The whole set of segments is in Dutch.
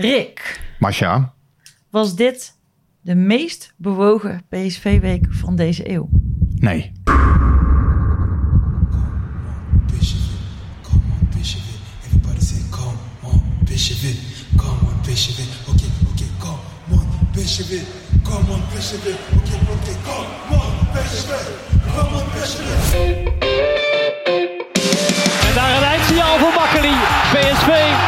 Rick, Masha, was dit de meest bewogen PSV-week van deze eeuw? nee. En daar een eindsignaal voor Makkeli. PSV,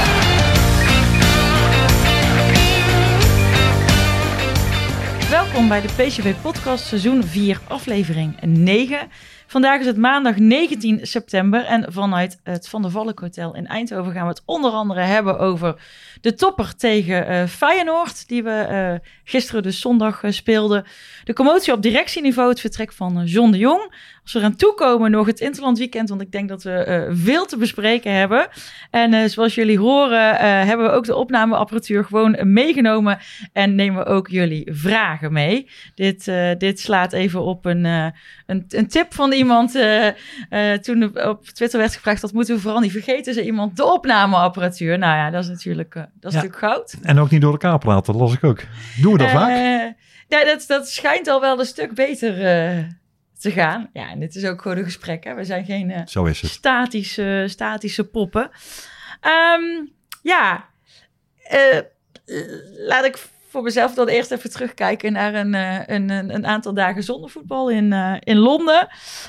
Bij de PSV Podcast seizoen 4 aflevering 9. Vandaag is het maandag 19 september en vanuit het Van der Valk Hotel in Eindhoven gaan we het onder andere hebben over de topper tegen eh, Feyenoord, die we eh, gisteren dus zondag eh, speelden. De commotie op directieniveau, het vertrek van John de Jong. Als we eraan toekomen nog het Interland weekend, want ik denk dat we eh, veel te bespreken hebben. En eh, zoals jullie horen eh, hebben we ook de opnameapparatuur gewoon meegenomen en nemen we ook jullie vragen mee. Dit, dit slaat even op een, een, een tip van iemand. toen op- Twitter werd gevraagd, dat moeten we vooral niet vergeten. Zei iemand, de opnameapparatuur. Nou ja, dat is natuurlijk, dat is Ja. natuurlijk goud. En ook niet door elkaar praten, dat las ik ook. Doen we dat vaak? Ja, dat, dat schijnt al wel een stuk beter te gaan. Ja, en dit is ook gewoon een gesprek. Hè? We zijn geen eh, Zo is het. statische, statische poppen. Ehm, ja, eh, laat ik voor mezelf dan eerst even terugkijken naar een, eh, een, een, aantal dagen zonder voetbal in, in Londen.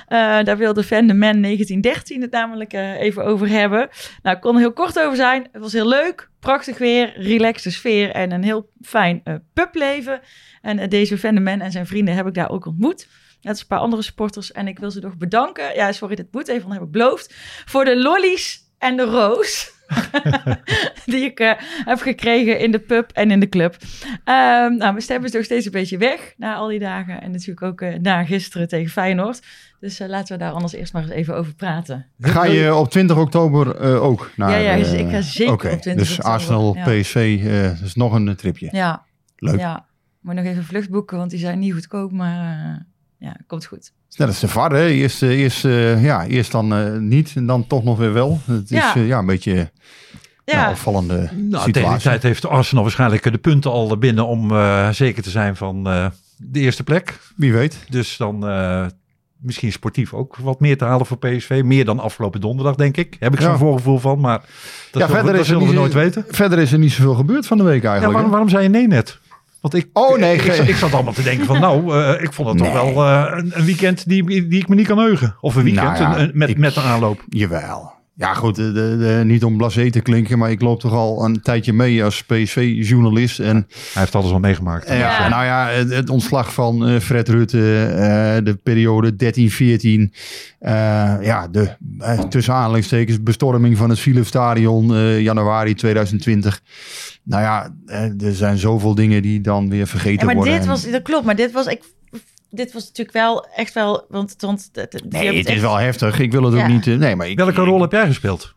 Daar wilde Van de Man 1913 het namelijk even over hebben. Nou, ik kon er heel kort over zijn. Het was heel leuk, prachtig weer, relaxte sfeer en een heel fijn publeven. En deze Van de Man en zijn vrienden heb ik daar ook ontmoet. Net als een paar andere sporters. En ik wil ze nog bedanken. Ja, sorry, dit moet even, dan heb ik beloofd. Voor de lollies en de roos. die ik eh, heb gekregen in de pub en in de club. Ehm, nou, mijn stem is nog steeds een beetje weg na al die dagen. En natuurlijk ook eh, na gisteren tegen Feyenoord. Dus eh, laten we daar anders eerst maar eens even over praten. Ga je op 20 oktober eh, ook naar... Ja, ja, dus ik ga zeker oké, op 20 Dus oktober, Arsenal, ja. PSV, eh dat is nog een tripje. Ja, Leuk. ja. Moet nog even vlucht boeken, want die zijn niet goedkoop. Maar eh, ja, komt goed. Het is Net als de VAR, hè. Eerst, eh, eerst, eh, ja, eerst dan eh, niet en dan toch nog weer wel. Het is Ja. ja, ja een beetje Ja, ja. opvallende Nou, tegen die situatie. tijd heeft Arsenal waarschijnlijk de punten al binnen om eh, zeker te zijn van eh, de eerste plek. Wie weet. Dus dan eh, misschien sportief ook wat meer te halen voor PSV. Meer dan afgelopen donderdag, denk ik. Heb ik zo'n Ja. voorgevoel van, maar dat, ja, zullen, we- dat er zullen we niet- nooit weten. Verder is er niet zoveel gebeurd van de week Ja, eigenlijk. waarom, hè? waarom zei je nee net? Want ik, Oh, nee, ik, zat- ik zat allemaal te denken van nou, eh, ik vond het toch wel eh, een, een weekend die, die ik me niet kan heugen. Of een weekend Nou ja, een- een- met, ik- met een aanloop. Jawel. Ja goed, de, de, de- niet om blasé te klinken, maar ik loop toch al een tijdje mee als PSV-journalist. En Hij heeft alles al meegemaakt. Ja. nou ja, het, het ontslag van eh, Fred Rutte, eh, de periode 13-14. eh, ja, de tussen aanhalingstekens bestorming van het Philips Stadion eh, januari 2020. Nou ja, er zijn zoveel dingen die dan weer vergeten Ja, maar worden. dit En- was, dat klopt, maar dit was, ik, dit was natuurlijk wel echt wel, want, want Nee, het is wel heftig. Ik wil het Ja. ook niet... eh, nee, maar ik, Welke rol heb jij gespeeld?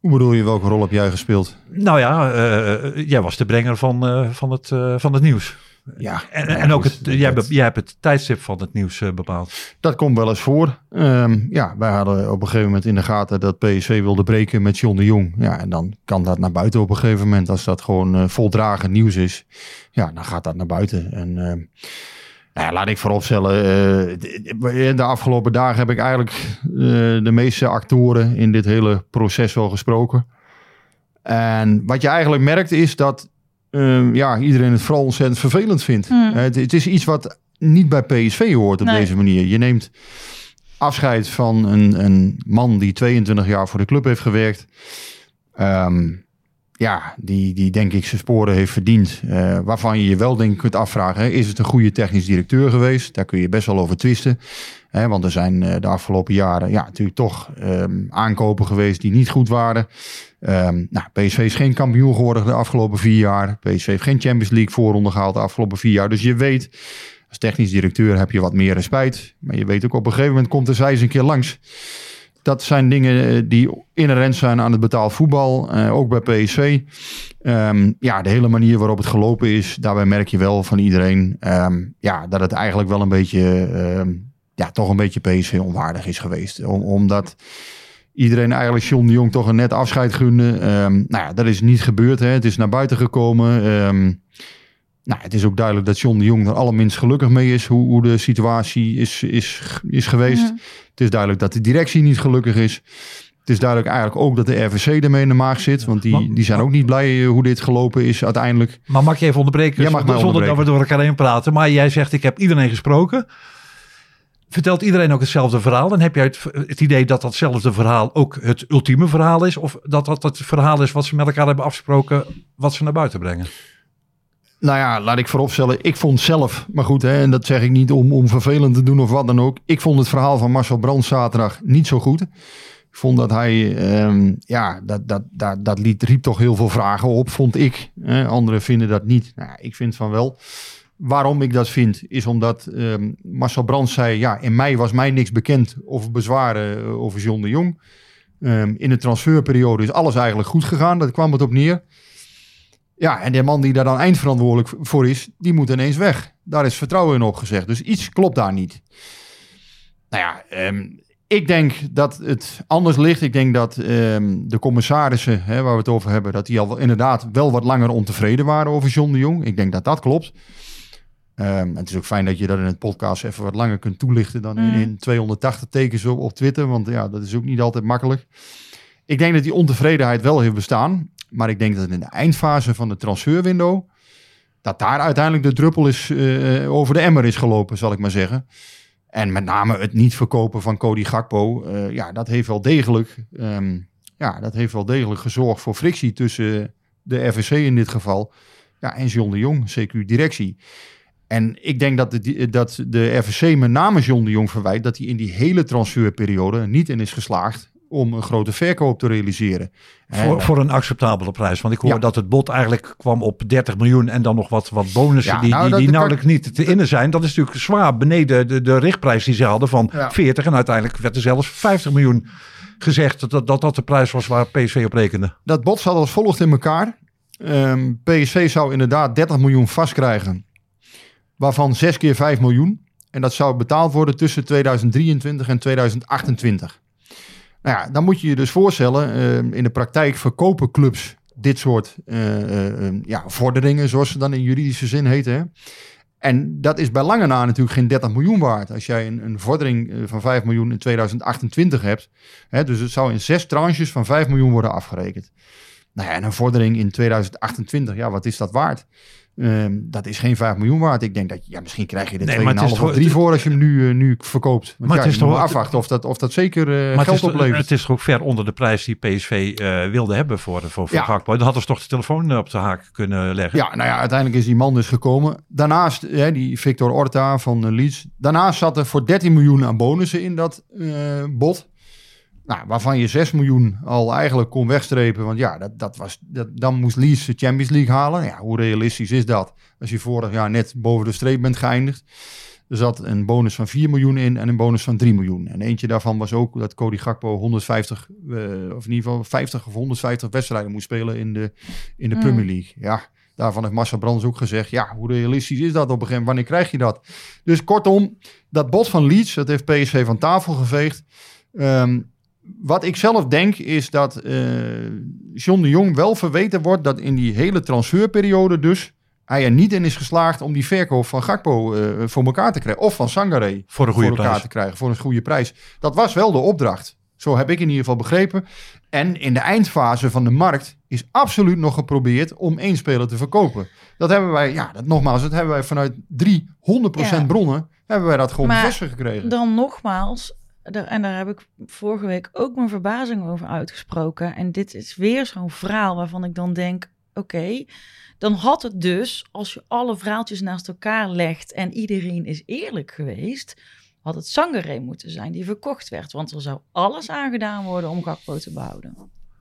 Hoe bedoel je, welke rol heb jij gespeeld? Nou ja, eh, jij was de brenger van, eh, van, het, eh, van het nieuws. Ja, En, nou en ook het, jij, hebt het tijdstip van het nieuws eh, bepaald. Dat komt wel eens voor. Ehm, ja, wij hadden op een gegeven moment in de gaten dat PSV wilde breken met John de Jong. Ja, en dan kan dat naar buiten op een gegeven moment. Als dat gewoon eh, voldragen nieuws is, ja, dan gaat dat naar buiten. En ehm, nou ja, laat ik vooropstellen, eh, de, de afgelopen dagen heb ik eigenlijk eh, de meeste actoren in dit hele proces wel gesproken. En wat je eigenlijk merkt is dat ehm, ja, iedereen het vooral ontzettend vervelend vindt. Hmm. Het, het is iets wat niet bij PSV hoort op Nee. deze manier. Je neemt afscheid van een, een man die 22 jaar voor de club heeft gewerkt. Ehm, ja, die, die denk ik zijn sporen heeft verdiend. Eh, waarvan je je wel denk ik kunt afvragen, is het een goede technisch directeur geweest? Daar kun je best wel over twisten. Hè, want er zijn eh, de afgelopen jaren ja, natuurlijk toch ehm, aankopen geweest die niet goed waren. Ehm, nou, PSV is geen kampioen geworden de afgelopen vier jaar. PSV heeft geen Champions League voorronde gehaald de afgelopen vier jaar. Dus je weet, als technisch directeur heb je wat meer respect. Maar je weet ook op een gegeven moment komt de zij eens een keer langs. Dat zijn dingen eh, die inherent zijn aan het betaald voetbal, eh, ook bij PSV. Ehm, ja, de hele manier waarop het gelopen is, daarbij merk je wel van iedereen ehm, ja, dat het eigenlijk wel een beetje, ehm, ja, toch een beetje PSV onwaardig is geweest. Om, omdat iedereen eigenlijk John de Jong toch een net afscheid gunde. Nou ja, dat is niet gebeurd. Hè. Het is naar buiten gekomen. Nou, het is ook duidelijk dat John de Jong er allerminst gelukkig mee is. Hoe, hoe de situatie is, is, is geweest. Ja. Het is duidelijk dat de directie niet gelukkig is. Het is duidelijk eigenlijk ook dat de RVC ermee in de maag zit. Want die, die zijn ook niet blij eh, hoe dit gelopen is uiteindelijk. Maar mag je even onderbreken? Jij mag zonder onderbreken. dat we door elkaar heen praten. Maar jij zegt, ik heb iedereen gesproken. Vertelt iedereen ook hetzelfde verhaal? En heb jij het, het idee dat datzelfde verhaal ook het ultieme verhaal is? Of dat dat het verhaal is wat ze met elkaar hebben afgesproken, wat ze naar buiten brengen? Nou ja, laat ik vooropstellen. Ik vond zelf, maar goed, hè, en dat zeg ik niet om, om vervelend te doen of wat dan ook. Ik vond het verhaal van Marcel Brands zaterdag niet zo goed. Ik vond dat hij, ehm, ja, dat, dat, dat, dat liet, riep toch heel veel vragen op, vond ik. Hè. Anderen vinden dat niet. Nou, ik vind van wel. Waarom ik dat vind, is omdat ehm, Marcel Brands zei, ja, in mei was mij niks bekend over bezwaren eh, over John de Jong. Ehm, in de transferperiode is alles eigenlijk goed gegaan, daar kwam het op neer. Ja, en de man die daar dan eindverantwoordelijk voor is, die moet ineens weg. Daar is vertrouwen in opgezegd. Dus iets klopt daar niet. Nou ja, ehm, ik denk dat het anders ligt. Ik denk dat ehm, de commissarissen, hè, waar we het over hebben, dat die al inderdaad wel wat langer ontevreden waren over John de Jong. Ik denk dat dat klopt. Ehm, het is ook fijn dat je dat in het podcast even wat langer kunt toelichten dan in, Mm. in 280 tekens op, op Twitter. Want ja, dat is ook niet altijd makkelijk. Ik denk dat die ontevredenheid wel heeft bestaan. Maar ik denk dat in de eindfase van de transferwindow... dat daar uiteindelijk de druppel is, eh, over de emmer is gelopen, zal ik maar zeggen. En met name het niet verkopen van Cody Gakpo... eh, ja, dat heeft wel degelijk... ehm, ja, dat heeft wel degelijk gezorgd voor frictie tussen de RVC in dit geval... Ja, en John de Jong, CQ-directie. En ik denk dat de, dat de RVC met name John de Jong verwijt... dat hij in die hele transferperiode niet in is geslaagd... om een grote verkoop te realiseren. Voor, En- voor een acceptabele prijs. Want ik hoor Ja. dat het bod eigenlijk kwam op 30 miljoen en dan nog wat, wat bonussen Ja, die, nou, die, nauwelijks niet te innen zijn. Dat is natuurlijk zwaar beneden de, de richtprijs die ze hadden van Ja. 40. En uiteindelijk werd er zelfs 50 miljoen gezegd dat dat, dat de prijs was waar PSV op rekende. Dat bod zat als volgt in elkaar. Ehm, PSV zou inderdaad 30 miljoen vastkrijgen. Waarvan 6 keer 5 miljoen. En dat zou betaald worden tussen 2023 en 2028. Nou ja, dan moet je je dus voorstellen. ehm, in de praktijk verkopen clubs dit soort eh, eh, eh, ja, vorderingen. Zoals ze dan in juridische zin heten. En dat is bij lange na natuurlijk geen 30 miljoen waard. Als jij een, een vordering eh, van 5 miljoen in 2028 hebt. Hè, dus het zou in zes tranches van 5 miljoen worden afgerekend. Nou ja, en een vordering in 2028, ja, wat is dat waard? Ehm, dat is geen 5 miljoen waard. Ik denk dat, ja, misschien krijg je er Nee, 2,5 maar het is of toch- 3 voor als je hem nu, eh, nu verkoopt. Want Maar ja, het is toch- afwachten of dat, of dat zeker eh, Maar geld oplevert. het is toch ook ver onder de prijs die PSV eh, wilde hebben voor, voor, voor Ja. Gakpo. Dan hadden ze toch de telefoon op de haak kunnen leggen. Ja, nou ja, uiteindelijk is die man dus gekomen. Daarnaast, hè, die Victor Orta van Leeds. Daarnaast zat er voor 13 miljoen aan bonussen in dat bod. Nou, waarvan je 6 miljoen al eigenlijk kon wegstrepen. Want ja, dat, dat was, dat, dan moest Leeds de Champions League halen. Ja, hoe realistisch is dat? Als je vorig jaar net boven de streep bent geëindigd. Er zat een bonus van 4 miljoen in en een bonus van 3 miljoen. En eentje daarvan was ook dat Cody Gakpo 150, eh, of in ieder geval 50 of 150 wedstrijden moest spelen in de, in de Mm. Premier League. Ja, daarvan heeft Marcel Brands ook gezegd. Ja, hoe realistisch is dat op een gegeven moment? Wanneer krijg je dat? Dus kortom, dat bod van Leeds, dat heeft PSV van tafel geveegd. Ehm, wat ik zelf denk is dat eh, John de Jong wel verweten wordt dat in die hele transferperiode dus hij er niet in is geslaagd om die verkoop van Gakpo eh, voor elkaar te krijgen. Of van Sangare Voor een goede voor elkaar prijs. te krijgen, voor een goede prijs. Dat was wel de opdracht. Zo heb ik in ieder geval begrepen. En in de eindfase van de markt is absoluut nog geprobeerd om één speler te verkopen. Dat hebben wij, ja, dat, nogmaals, dat hebben wij vanuit drie 100% Ja. bronnen, hebben wij dat gewoon bevestigd gekregen. Dan nogmaals, en daar heb ik vorige week ook mijn verbazing over uitgesproken. En dit is weer zo'n verhaal waarvan ik dan denk: oké, dan had het dus, als je alle verhaaltjes naast elkaar legt en iedereen is eerlijk geweest, had het Sangaré moeten zijn die verkocht werd. Want er zou alles aan gedaan worden om Gakpo te behouden.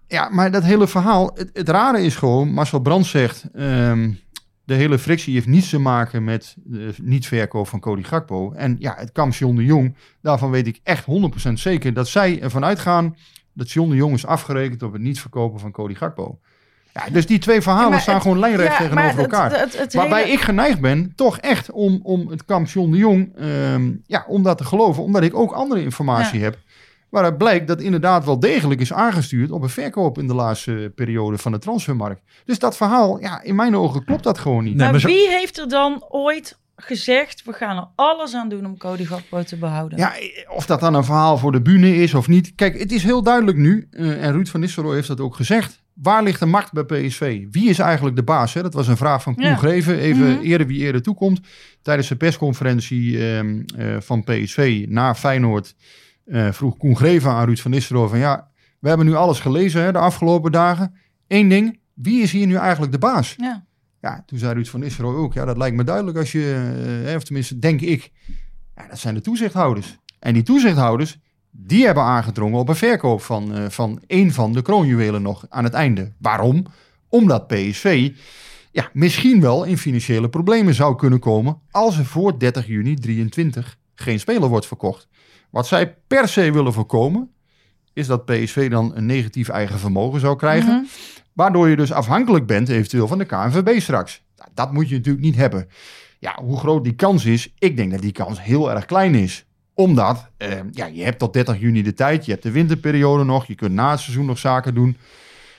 Ja, maar dat hele verhaal, het, rare is gewoon, Marcel Brands zegt, ehm, de hele frictie heeft niets te maken met de niet-verkoop van Cody Gakpo. En ja, het kamp John de Jong, daarvan weet ik echt 100% zeker dat zij ervan uitgaan dat John de Jong is afgerekend op het niet verkopen van Cody Gakpo. Ja, dus die twee verhalen Ja, staan het- gewoon lijnrecht ja, tegenover elkaar. het- het Waarbij hele- ik geneigd ben, toch echt, om, om het kamp John de Jong, ehm, ja, om dat te geloven. Omdat ik ook andere informatie heb. Waaruit blijkt dat inderdaad wel degelijk is aangestuurd op een verkoop in de laatste periode van de transfermarkt. Dus dat verhaal, ja, in mijn ogen klopt dat gewoon niet. Nee, maar maar zo- wie heeft er dan ooit gezegd: we gaan er alles aan doen om Cody Gakpo te behouden? Ja, of dat dan een verhaal voor de bühne is of niet. Kijk, het is heel duidelijk nu, eh, en Ruud van Nistelrooy heeft dat ook gezegd. Waar ligt de macht bij PSV? Wie is eigenlijk de baas? Hè? Dat was een vraag van Koen Ja. Greven. Even Mhm. eerder wie eerder toekomt. Tijdens de persconferentie ehm, eh, van PSV na Feyenoord eh, vroeg Koen Greven aan Ruud van Nistelrooy van... Ja, we hebben nu alles gelezen hè, de afgelopen dagen. Eén ding, wie is hier nu eigenlijk de baas? Ja. Ja, toen zei Ruud van Nistelrooy ook, ja, dat lijkt me duidelijk als je, eh, of tenminste denk ik, ja, dat zijn de toezichthouders. En die toezichthouders, die hebben aangedrongen op een verkoop van, eh, van één van de kroonjuwelen nog aan het einde. Waarom? Omdat PSV ja, misschien wel in financiële problemen zou kunnen komen als er voor 30 juni 23 geen speler wordt verkocht. Wat zij per se willen voorkomen, is dat PSV dan een negatief eigen vermogen zou krijgen. Mhm. Waardoor je dus afhankelijk bent eventueel van de KNVB straks. Dat moet je natuurlijk niet hebben. Ja, hoe groot die kans is, ik denk dat die kans heel erg klein is. Omdat, eh, ja, je hebt tot 30 juni de tijd, je hebt de winterperiode nog, je kunt na het seizoen nog zaken doen.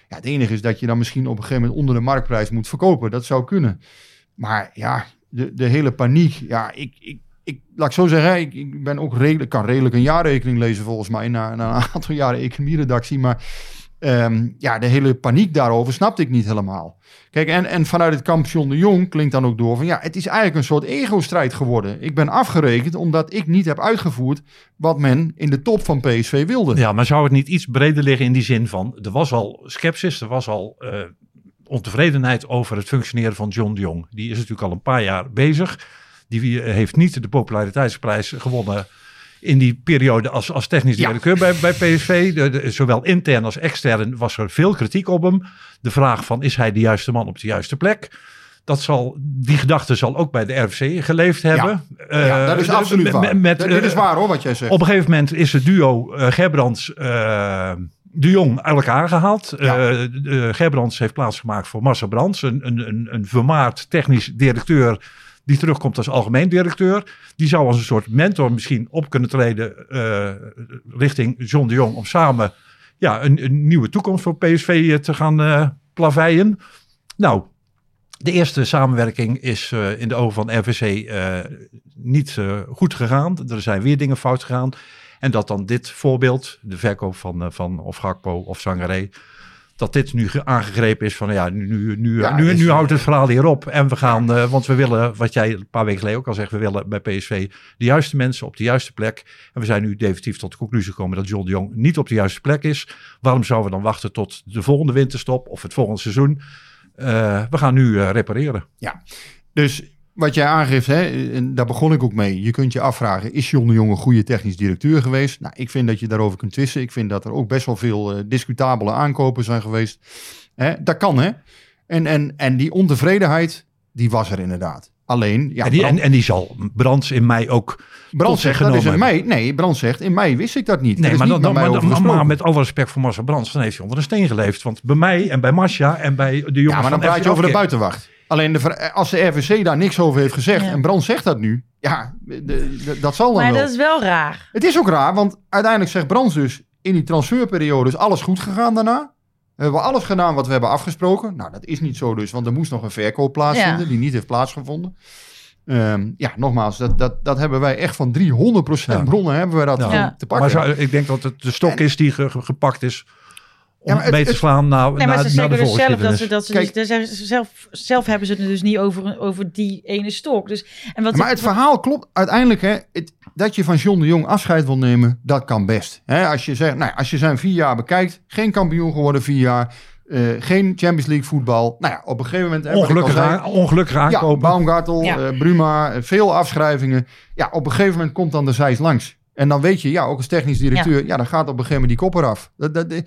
Ja, het enige is dat je dan misschien op een gegeven moment onder de marktprijs moet verkopen. Dat zou kunnen. Maar ja, de, de hele paniek, ja, ik, ik, ik, laat ik zo zeggen, ik, ben ook redelijk, kan redelijk een jaarrekening lezen volgens mij, na, na een aantal jaren economieredactie, maar Ehm, ja, de hele paniek daarover snapte ik niet helemaal. Kijk, en, en vanuit het kamp John de Jong klinkt dan ook door van ja, het is eigenlijk een soort ego-strijd geworden. Ik ben afgerekend omdat ik niet heb uitgevoerd wat men in de top van PSV wilde. Ja, maar zou het niet iets breder liggen in die zin van... Er was al sceptisch, er was al eh, ontevredenheid over het functioneren van John de Jong. Die is natuurlijk al een paar jaar bezig. Die heeft niet de populariteitsprijs gewonnen in die periode als, als technisch Ja. directeur bij, bij PSV. De, de- zowel intern als extern was er veel kritiek op hem. De vraag van is hij de juiste man op de juiste plek? Dat zal, die gedachte zal ook bij de RFC geleefd hebben. Ja, dat is Eh, absoluut met- waar. met, dit is eh, waar hoor, wat jij zegt. op een gegeven moment is het duo eh Gerbrands de Jong uit elkaar gehaald. Ja. Gerbrands heeft plaatsgemaakt voor Marcel Brands, een, een, een, een vermaard technisch directeur die terugkomt als algemeen directeur. Die zou als een soort mentor misschien op kunnen treden eh, richting John de Jong om samen ja, een, een nieuwe toekomst voor PSV te gaan eh plaveien. Nou, de eerste samenwerking is eh, in de ogen van RVC eh, niet eh, goed gegaan. Er zijn weer dingen fout gegaan. En dat dan dit voorbeeld, de verkoop van, eh, van of Gakpo of Sangaré, dat dit nu ge- aangegrepen is van ja, nu, nu, nu, Ja, nu, houdt het verhaal hier op. En we gaan, eh, want we willen, wat jij een paar weken geleden ook al zegt, we willen bij PSV de juiste mensen op de juiste plek. En we zijn nu definitief tot de conclusie gekomen dat John de Jong niet op de juiste plek is. Waarom zouden we dan wachten tot de volgende winterstop of het volgende seizoen? Eh, we gaan nu eh, repareren. Dus wat jij aangeeft, hè, en daar begon ik ook mee. Je kunt je afvragen, is John de Jong een goede technisch directeur geweest? Nou, ik vind dat je daarover kunt twisten. Ik vind dat er ook best wel veel eh, discutabele aankopen zijn geweest. Hè, dat kan, hè? En, en, en die ontevredenheid, die was er inderdaad. Alleen, ja, en, die, en, Brand, en die zal Brands in mei ook Brand tot zich zegt, dat is in mei. Nee, Brand zegt, in mei wist ik dat niet. Nee, maar, niet dan, maar, met alle respect voor Marcel Brands, dan heeft hij onder een steen geleefd. Want bij mij en bij Masja en bij de jongens Ja, maar dan praat je over de buitenwacht. Alleen de, als de RVC daar niks over heeft gezegd Ja. en Brand zegt dat nu, ja, de- de- dat zal dan Maar wel. dat is wel raar. Het is ook raar, want uiteindelijk zegt Brands dus in die transferperiode is alles goed gegaan daarna. We hebben alles gedaan wat we hebben afgesproken. Nou, dat is niet zo dus, want er moest nog een verkoop plaatsvinden Ja. die niet heeft plaatsgevonden. Ehm, ja, nogmaals, dat, dat, dat hebben wij echt van 300% Ja. bronnen hebben we dat Ja. te pakken. Maar ik denk dat het de stok is die ge- ge- gepakt is om maar het- mee te slaan naar, Nee, maar naar, ze naar de zeggen dus zelf dat ze, dat ze, Kijk- dus, ze zelf, zelf hebben ze het dus niet over, over die ene stok. Dus, en wat Maar het verhaal klopt uiteindelijk. Hè, het, dat je van John de Jong afscheid wil nemen, dat kan best. Hè, als, je zegt, nou, ja, als je zijn vier jaar bekijkt, geen kampioen geworden vier jaar, eh, geen Champions League voetbal. Nou ja, op een gegeven moment... hè, wat ik al Ongelukkig, zei, aan, ongelukkig Ja, aankopen. Baumgartel, Ja. eh, Bruma, eh, veel afschrijvingen. Ja, op een gegeven moment komt dan de zijs langs. En dan weet je, ja, ook als technisch directeur, ja, dan gaat op een gegeven moment die kop eraf. Dat, dat,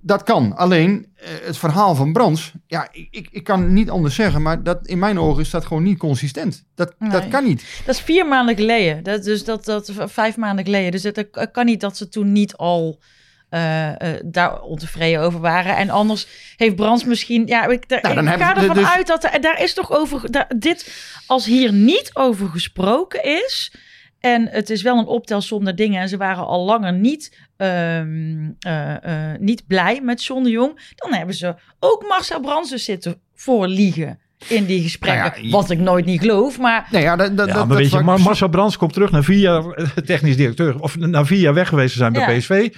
dat kan. Alleen eh, het verhaal van Brands, ja, ik, ik, kan niet anders zeggen, maar dat, in mijn ogen is dat gewoon niet consistent. Dat, dat kan niet. Dat is vier maanden geleden. Dat, dus dat, dat vijf maanden geleden. Dus het het kan niet dat ze toen niet al eh, eh, daar ontevreden over waren. En anders heeft Brands misschien. Ja, ik, daar, Nou, ik ga ervan dus- uit dat er, daar is toch over. Daar, dit, als hier niet over gesproken is. En het is wel een optelsom naar dingen. En ze waren al langer niet, ehm, eh, eh, niet blij met John de Jong. Dan hebben ze ook Marcel Brands dus zitten voorliegen in die gesprekken. Nou ja, wat ik nooit niet geloof. Maar Nee, ja, dat, dat, Ja, dat, maar weet je, Marcel Brands komt terug na vier jaar eh, technisch directeur. Of na vier jaar weg geweest te zijn bij Ja. PSV.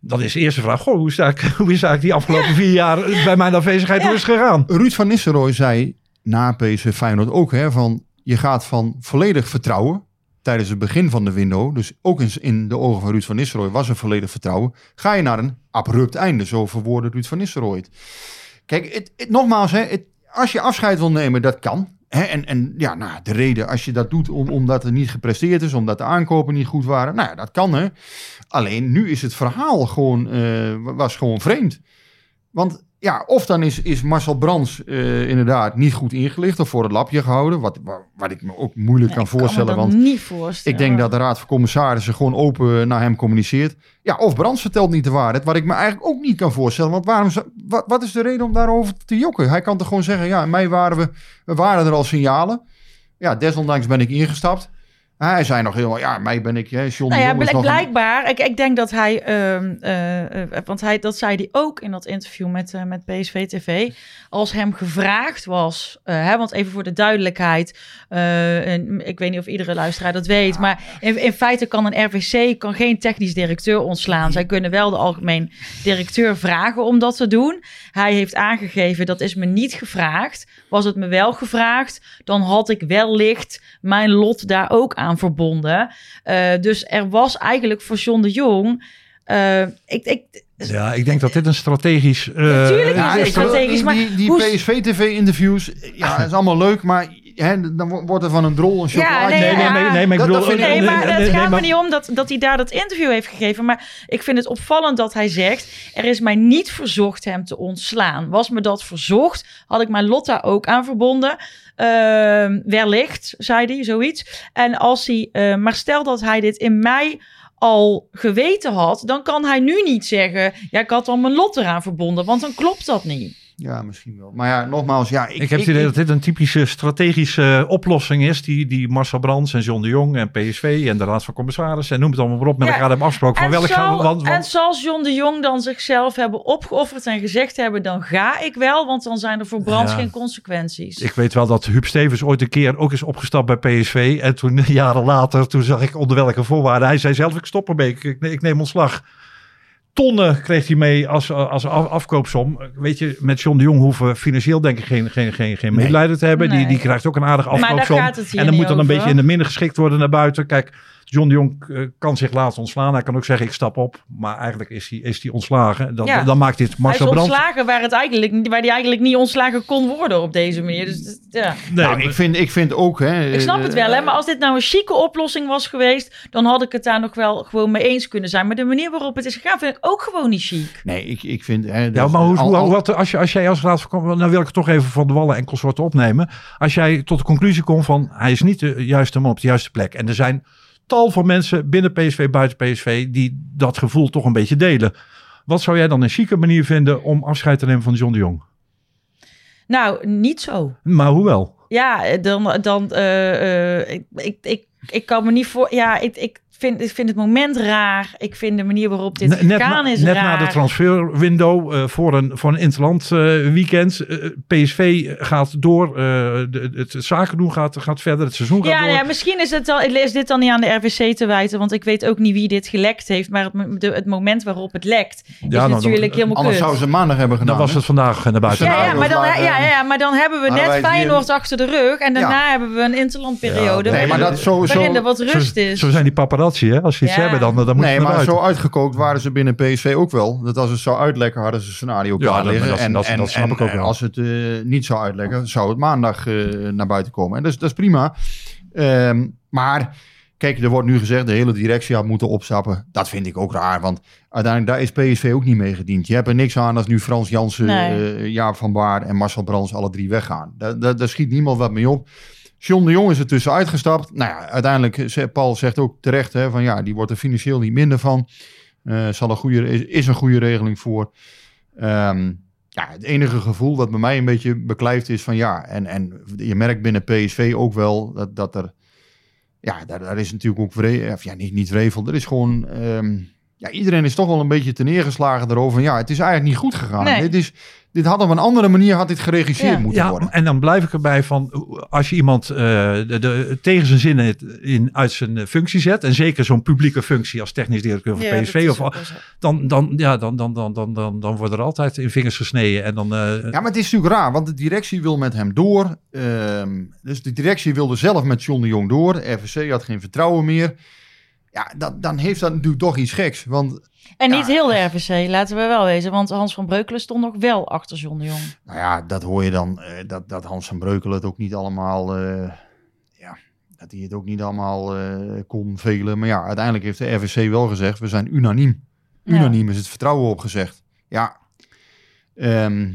Dan is de eerste vraag, goh, hoe is, eigenlijk, hoe is eigenlijk die afgelopen vier jaar bij mijn afwezigheid Ja. hoe is het gegaan? Ruud van Nistelrooy zei na PSV Feyenoord ook, hè, van je gaat van volledig vertrouwen tijdens het begin van de window, dus ook in, in de ogen van Ruud van Nistelrooy was er volledig vertrouwen, ga je naar een abrupt einde, zo verwoordde Ruud van Nistelrooy. Kijk, het, nogmaals, hè, als je afscheid wil nemen, dat kan. En, en ja, nou, de reden als je dat doet om, omdat er niet gepresteerd is, omdat de aankopen niet goed waren, nou ja, dat kan hè. Alleen nu is het verhaal gewoon, eh, was gewoon vreemd. Want ja, of dan is, is Marcel Brands eh, inderdaad niet goed ingelicht of voor het lapje gehouden. Wat, wa- wat ik me ook moeilijk kan voorstellen. dat want niet voorstellen. ik denk dat de Raad van Commissarissen gewoon open naar hem communiceert. Ja, of Brands vertelt niet de waarheid. Wat ik me eigenlijk ook niet kan voorstellen. Want waarom, wat, wat is de reden om daarover te jokken? Hij kan toch gewoon zeggen, ja, in mei waren we, we waren er al signalen. Ja, desondanks ben ik ingestapt. Hij zei nog helemaal, ja, mei ben ik, hè, John Nou ja, blijk- een- blijkbaar. Ik, ik denk dat hij, ehm, eh, eh, want hij, dat zei hij ook in dat interview met, eh, met PSV TV. Als hem gevraagd was, hè, want even voor de duidelijkheid, en ik weet niet of iedere luisteraar dat weet, maar in, in feite kan een RVC kan geen technisch directeur ontslaan. Zij kunnen wel de algemeen directeur vragen om dat te doen. Hij heeft aangegeven, dat is me niet gevraagd. Was het me wel gevraagd, dan had ik wellicht mijn lot daar ook aan verbonden. Eh, dus er was eigenlijk voor John de Jong. eh, ik, ik, Ja, ik denk dat dit een strategisch... eh, Tuurlijk is strategisch, maar die, die hoe- PSV-TV-interviews, ja, dat is allemaal leuk, maar hè, dan wo- wordt er van een drol een chocolaatje. nee, Nee, nee, nee, nee, maar ik Dat- dat bedoel... Nee, nee, maar nee, het nee, gaat maar- me niet om dat, dat hij daar dat interview heeft gegeven. Maar ik vind het opvallend dat hij zegt... er is mij niet verzocht hem te ontslaan. Was me dat verzocht, had ik mijn lot daar ook aan verbonden. Ehm, wellicht, zei hij, zoiets. En als hij... eh, maar stel dat hij dit in mei al geweten had... dan kan hij nu niet zeggen... ja, ik had al mijn lot eraan verbonden. Want dan klopt dat niet. Ja, misschien wel. Maar ja, nogmaals, ja, ik, Ik heb het idee dat dit een typische strategische oplossing is. Die, die Marcel Brands en John de Jong en PSV en de Raad van Commissarissen. En noem het allemaal maar op. Met Ja. elkaar hebben afgesproken. Van En, welk gaan we. Want, en zal John de Jong dan zichzelf hebben opgeofferd en gezegd hebben... dan ga ik wel, want dan zijn er voor Brands Ja. geen consequenties. ik weet wel dat Huub Stevens ooit een keer ook is opgestapt bij PSV. En toen jaren later, toen zag ik onder welke voorwaarden. Hij zei zelf, ik stop ermee. Ik, ik, ik neem ontslag. Tonnen kreeg hij mee als, als af- afkoopsom. Weet je, met John de Jong hoeven we financieel denk ik geen, geen, geen, geen medelijden te hebben. Die, Nee. die krijgt ook een daar afkoopsom. En dan moet dan een beetje in de minder geschikt worden naar buiten. Kijk, John de Jong eh, kan zich laten ontslaan. Hij kan ook zeggen, ik stap op. Maar eigenlijk is hij, is hij ontslagen. Dan, Ja. dan maakt dit hij Marcel is Brands... ontslagen waar, het eigenlijk, waar hij eigenlijk niet ontslagen kon worden op deze manier. Dus ja. Nee, nou, ik, vind, ik vind ook... Hè, Ik snap het wel, hè, maar als dit nou een chique oplossing was geweest... dan had ik het daar nog wel gewoon mee eens kunnen zijn. Maar de manier waarop het is gegaan vind ik ook gewoon niet chic. Nee, ik, ik vind... Hè, Ja, maar hoe, al- hoe, al- wat, als, je, als jij als raad van Commissarissen- nou wil ik het toch even van de wallen en consorten opnemen. Als jij tot de conclusie komt van hij is niet de juiste man op de juiste plek. En er zijn tal van mensen binnen PSV, buiten PSV, die dat gevoel toch een beetje delen. Wat zou jij dan een chique manier vinden om afscheid te nemen van John de Jong? Nou, niet zo. Maar hoewel. Ja, dan, dan eh, eh, ik, ik, ik, ik kan me niet voor. Ja, ik, ik vind, ik vind het moment raar. Ik vind de manier waarop dit Ne- net gegaan is net raar. na de transferwindow eh, voor, een, voor een interland eh, weekend. Eh, PSV gaat door. eh, de, het zaken doen gaat, gaat verder. Het seizoen gaat Ja, door. ja, misschien is, het al, is dit dan niet aan de RVC te wijten, want ik weet ook niet wie dit gelekt heeft. Maar het, de, het moment waarop het lekt is nou, dan- natuurlijk helemaal Anders kut. zouden ze maandag hebben gedaan. Dan was het vandaag naar buiten. Ja, ja, maar dan, ja, ja, maar dan hebben we net hier- Feyenoord achter de rug. En daarna Ja. hebben we een interlandperiode. Ja, Nee, maar dat zo, zo, er wat Zo, is. zo zijn die paparazzi, hè? Als ze iets Ja. hebben, dan, dan moet nee, je naar maar buiten. zo uitgekookt waren ze binnen PSV ook wel. Dat als het zou uitlekken, hadden ze een scenario Ja, klaar liggen. dat- en, dat- en, dat snap en, ik ook wel. als het eh, niet zou uitlekken, zou het maandag eh, naar buiten komen. En dat is, dat is prima. Ehm, maar kijk, er wordt nu gezegd, de hele directie had moeten opstappen. Dat vind ik ook raar, want uiteindelijk daar is PSV ook niet mee gediend. Je hebt er niks aan als nu Frans Jansen, Nee. eh, Jaap van Baar en Marcel Brands alle drie weggaan. Daar, daar, daar schiet niemand wat mee op. John de Jong is er tussenuit gestapt. Nou ja, uiteindelijk, Paul zegt ook terecht, hè, van ja, die wordt er financieel niet minder van. Eh, zal een goede, is, is een goede regeling voor. Ehm, ja, het enige gevoel wat bij mij een beetje beklijft is van ja, en, en je merkt binnen PSV ook wel dat, dat er, ja, daar, daar is natuurlijk ook, of ja, niet, niet wrevel, er is gewoon, ehm, ja, iedereen is toch wel een beetje te neergeslagen erover. van, Ja, het is eigenlijk niet goed gegaan. Nee. Dit, is, dit had op een andere manier had dit geregisseerd Ja. moeten Ja, worden. en dan blijf ik erbij van als je iemand eh, de, de, tegen zijn zin het in, uit zijn eh, functie zet, en zeker zo'n publieke functie als technisch directeur van Ja, PSV, of, zo. dan, dan, ja, dan, dan, dan, dan, dan, dan wordt er altijd in vingers gesneden. En dan, eh, Ja, maar het is natuurlijk raar, want de directie wil met hem door. Ehm, dus de directie wilde zelf met John de Jong door. RVC had geen vertrouwen meer. Ja, dat, dan heeft dat natuurlijk toch iets geks. Want En niet heel de RVC, laten we wel wezen. Want Hans van Breukelen stond nog wel achter John de Jong. Nou ja, dat hoor je dan, eh, dat, dat Hans van Breukelen het ook niet allemaal, eh, ja, dat hij het ook niet allemaal eh, kon velen. Maar ja, uiteindelijk heeft de RVC wel gezegd, we zijn unaniem. Ja. Unaniem is het vertrouwen opgezegd. Ja, ehm,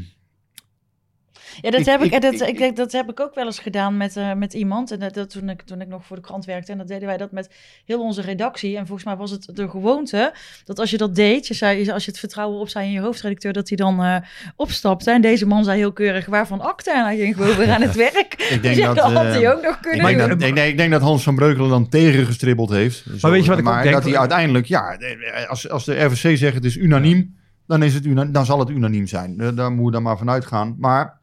Ja, dat, Ik- heb ik, ik- dat, ik- ik, denk, dat heb ik ook wel eens gedaan met, eh, met iemand. En dat, dat toen, ik, toen ik nog voor de krant werkte. En dat deden wij dat met heel onze redactie. En volgens mij was het de gewoonte dat als je dat deed, je zei, als je het vertrouwen opzij in je hoofdredacteur, dat hij dan eh, opstapte. En deze man zei heel keurig waarvan akte. En hij ging gewoon weer aan het werk. ik denk Dus ja, dat... dat had eh, hij ook nog Ik kunnen denk, doen. dat, nee, nee, ik denk dat Hans van Breukelen dan tegengestribbeld heeft. Zo, weet je wat ik ook maar denk? dat hij uiteindelijk, ja, als, als de RVC zegt het is unaniem, dan, is het dan zal het unaniem zijn. Eh, Daar moet je dan maar vanuit gaan. Maar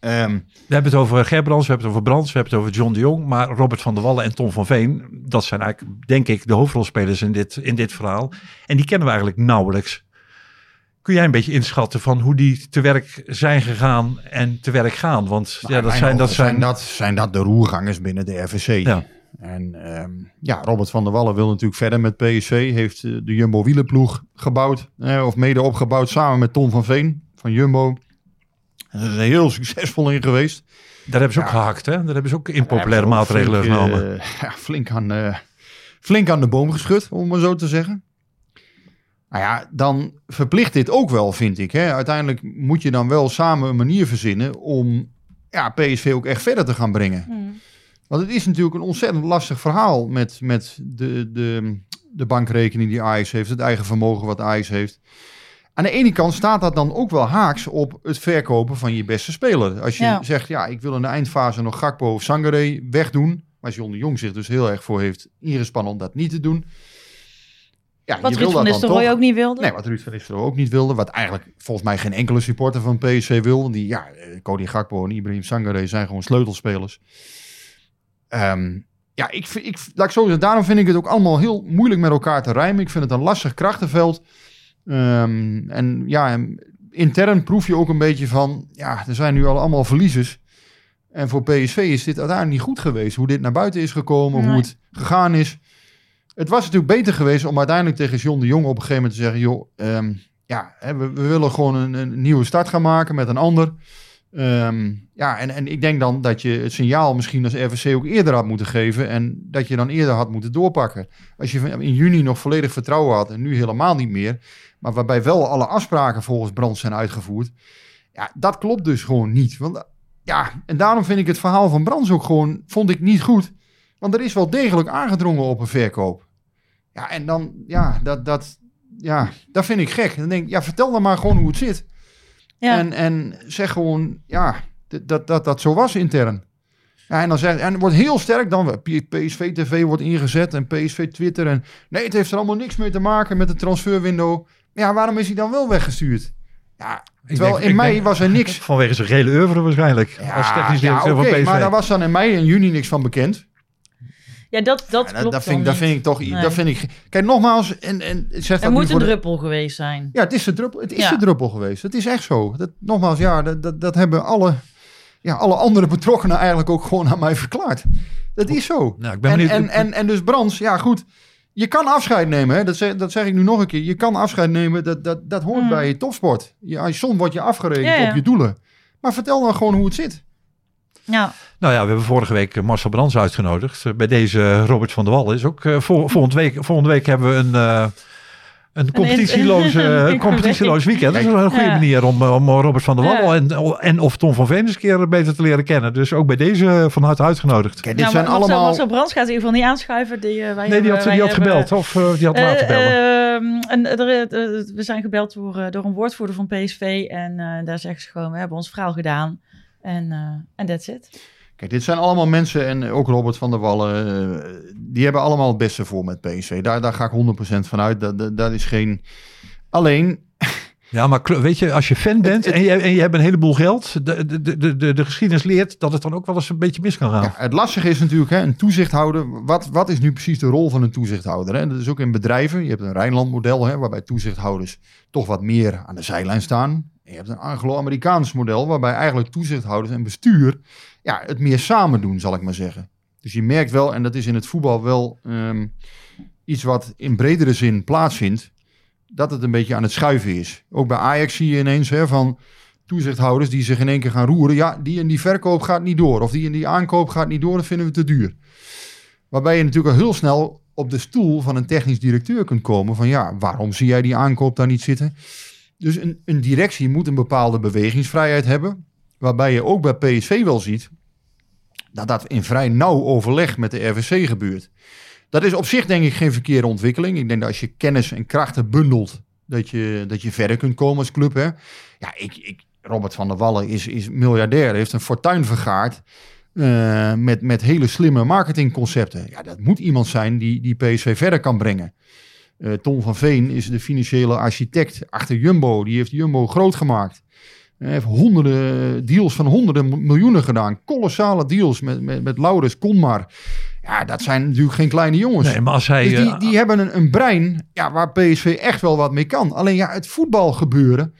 ehm, We hebben het over Gerbrands, we hebben het over Brands, we hebben het over John de Jong. Maar Robert van der Wallen en Tom van Veen, dat zijn eigenlijk, denk ik, de hoofdrolspelers in dit, in dit verhaal. En die kennen we eigenlijk nauwelijks. Kun jij een beetje inschatten van hoe die te werk zijn gegaan en te werk gaan? Want ja, dat zijn, dat zijn, dat, zijn dat de roergangers binnen de RVC. Ja. En ehm, ja, Robert van der Wallen wil natuurlijk verder met PSV. Heeft eh, de Jumbo wielenploeg gebouwd. eh, of mede opgebouwd samen met Tom van Veen van Jumbo. Daar is hij heel succesvol in geweest. daar hebben ze ook gehakt, hè? Daar hebben ze ook impopulaire maatregelen flink, genomen. eh, ja, flink, aan, eh, flink aan de boom geschud, om maar zo te zeggen. Nou ja, dan verplicht dit ook wel, vind ik. Hè. Uiteindelijk moet je dan wel samen een manier verzinnen om ja, PSV ook echt verder te gaan brengen. Hmm. Want het is natuurlijk een ontzettend lastig verhaal met, met de, de, de bankrekening die Ajax heeft, het eigen vermogen wat Ajax heeft. Aan de ene kant staat dat dan ook wel haaks op het verkopen van je beste speler. Als je Ja. zegt, ja, ik wil in de eindfase nog Gakpo of Sangare wegdoen, waar John de Jong zich dus heel erg voor heeft ingespannen om dat niet te doen. Ja, Wat je Ruud wil van Nistelrooy ook niet wilde. Nee, wat Ruud van Nistelrooy ook niet wilde. Wat eigenlijk volgens mij geen enkele supporter van PSV wil. Die, ja, eh, Cody Gakpo en Ibrahim Sangare zijn gewoon sleutelspelers. Ehm, ja, ik, vind- ik, laat ik zo zeggen, daarom vind ik het ook allemaal heel moeilijk met elkaar te rijmen. Ik vind het een lastig krachtenveld. Ehm, en ja, intern proef je ook een beetje van, ja, er zijn nu al allemaal verliezers. En voor PSV is dit uiteindelijk niet goed geweest. Hoe dit naar buiten is gekomen, hoe het gegaan is. Het was natuurlijk beter geweest om uiteindelijk tegen John de Jong op een gegeven moment te zeggen: joh, ehm, ja, we, we willen gewoon een, een nieuwe start gaan maken met een ander. Ehm, ja, en, en ik denk dan dat je het signaal misschien als RVC ook eerder had moeten geven. En dat je dan eerder had moeten doorpakken. Als je in juni nog volledig vertrouwen had en nu helemaal niet meer. Maar waarbij wel alle afspraken volgens Brands zijn uitgevoerd. Ja, dat klopt dus gewoon niet. Want ja, en daarom vind ik het verhaal van Brands ook gewoon, vond ik niet goed. Want er is wel degelijk aangedrongen op een verkoop. Ja, en dan, ja, dat, dat, ja, dat vind ik gek. Dan denk ik, ja, vertel dan maar gewoon hoe het zit. Ja. En, en zeg gewoon, ja, dat, dat dat zo was intern. Ja, en dan zegt, en het wordt heel sterk dan. PSV TV wordt ingezet en PSV Twitter. En nee, het heeft er allemaal niks mee te maken met de transferwindow. Ja, waarom is hij dan wel weggestuurd? Ja, terwijl denk- in mei denk- was er niks. Vanwege zijn gele oeuvre waarschijnlijk. Ja, als technisch ja, directeur oké, van PSV. maar daar was dan in mei en juni niks van bekend. Ja, dat, dat Ja, klopt dat, dan vind, ik- dat niet. vind ik toch... Nee. Dat vind ik, kijk, nogmaals, en, en zeg Er moet een de- druppel geweest zijn. Ja, het is de druppel, het is Ja. de druppel geweest. Het is echt zo. Dat, nogmaals, ja, dat, dat, dat hebben alle, ja, alle andere betrokkenen eigenlijk ook gewoon aan mij verklaard. Dat is zo. Nou, ik ben en, en, en, en dus Brands, ja goed, je kan afscheid nemen. Hè? Dat, zeg, dat zeg ik nu nog een keer. Je kan afscheid nemen, dat, dat, dat hoort Mm. bij topsport. Ja, soms word je afgerekend Ja, ja. op je doelen. Maar vertel dan gewoon hoe het zit. Ja, Nou ja, we hebben vorige week eh, Marcel Brands uitgenodigd. Eh, Bij deze eh, Robert van der Wal is ook. vol- volgende, week, volgende week hebben we een, eh een competitieloos, eh, een competitieloos weekend. Dat is een goede Ja. manier om, om Robert van der Wal Ja. en, en of Tom van Veen eens een keer beter te leren kennen. Dus ook bij deze van harte uitgenodigd. Kijk, dit ja, zijn maar Marcel- allemaal... Marcel Brands gaat in ieder geval niet aanschuiven. Die, wij Nee, die hebben- had, die had hebben- gebeld. Of die had laten bellen. ehm, en er, we zijn gebeld door, door een woordvoerder van PSV. En eh, daar zeggen ze gewoon, we hebben ons verhaal gedaan. En eh, en that's it. Kijk, dit zijn allemaal mensen, en ook Robert van der Wallen, eh, die hebben allemaal het beste voor met PSV. Daar, daar ga ik 100% van uit. Dat, dat, dat is geen... Alleen, Ja, maar weet je, als je fan bent het- en, je, en je hebt een heleboel geld, de, de, de, de, de geschiedenis leert dat het dan ook wel eens een beetje mis kan gaan. Ja, het lastige is natuurlijk, hè, een toezichthouder. Wat, wat is nu precies de rol van een toezichthouder? Hè? Dat is ook in bedrijven. Je hebt een Rijnland-model, hè, waarbij toezichthouders toch wat meer aan de zijlijn staan. Je hebt een Anglo-Amerikaans model, waarbij eigenlijk toezichthouders en bestuur ja, het meer samen doen, zal ik maar zeggen. Dus je merkt wel, en dat is in het voetbal wel ehm, iets wat in bredere zin plaatsvindt, dat het een beetje aan het schuiven is. Ook bij Ajax zie je ineens hè, van toezichthouders die zich in één keer gaan roeren. Ja, die en die verkoop gaat niet door. Of die en die aankoop gaat niet door, dat vinden we te duur. Waarbij je natuurlijk al heel snel op de stoel van een technisch directeur kunt komen. Van ja, waarom zie jij die aankoop daar niet zitten? Dus een, een directie moet een bepaalde bewegingsvrijheid hebben. Waarbij je ook bij PSV wel ziet dat dat in vrij nauw overleg met de RVC gebeurt. Dat is op zich denk ik geen verkeerde ontwikkeling. Ik denk dat als je kennis en krachten bundelt, dat je, dat je verder kunt komen als club. Hè? Ja, ik, ik, Robert van der Wallen is, is miljardair, heeft een fortuin vergaard. eh, met, met hele slimme marketingconcepten. Ja, dat moet iemand zijn die, die PSV verder kan brengen. Eh, Tom van Veen is de financiële architect achter Jumbo. Die heeft Jumbo groot gemaakt. Hij heeft honderden deals van honderden miljoenen gedaan. Kolossale deals met, met, met Laurens Konmar. Ja, dat zijn natuurlijk geen kleine jongens. Nee, maar als hij... Dus die, eh, die hebben een, een brein ja, waar PSV echt wel wat mee kan. Alleen ja, het voetbal gebeuren,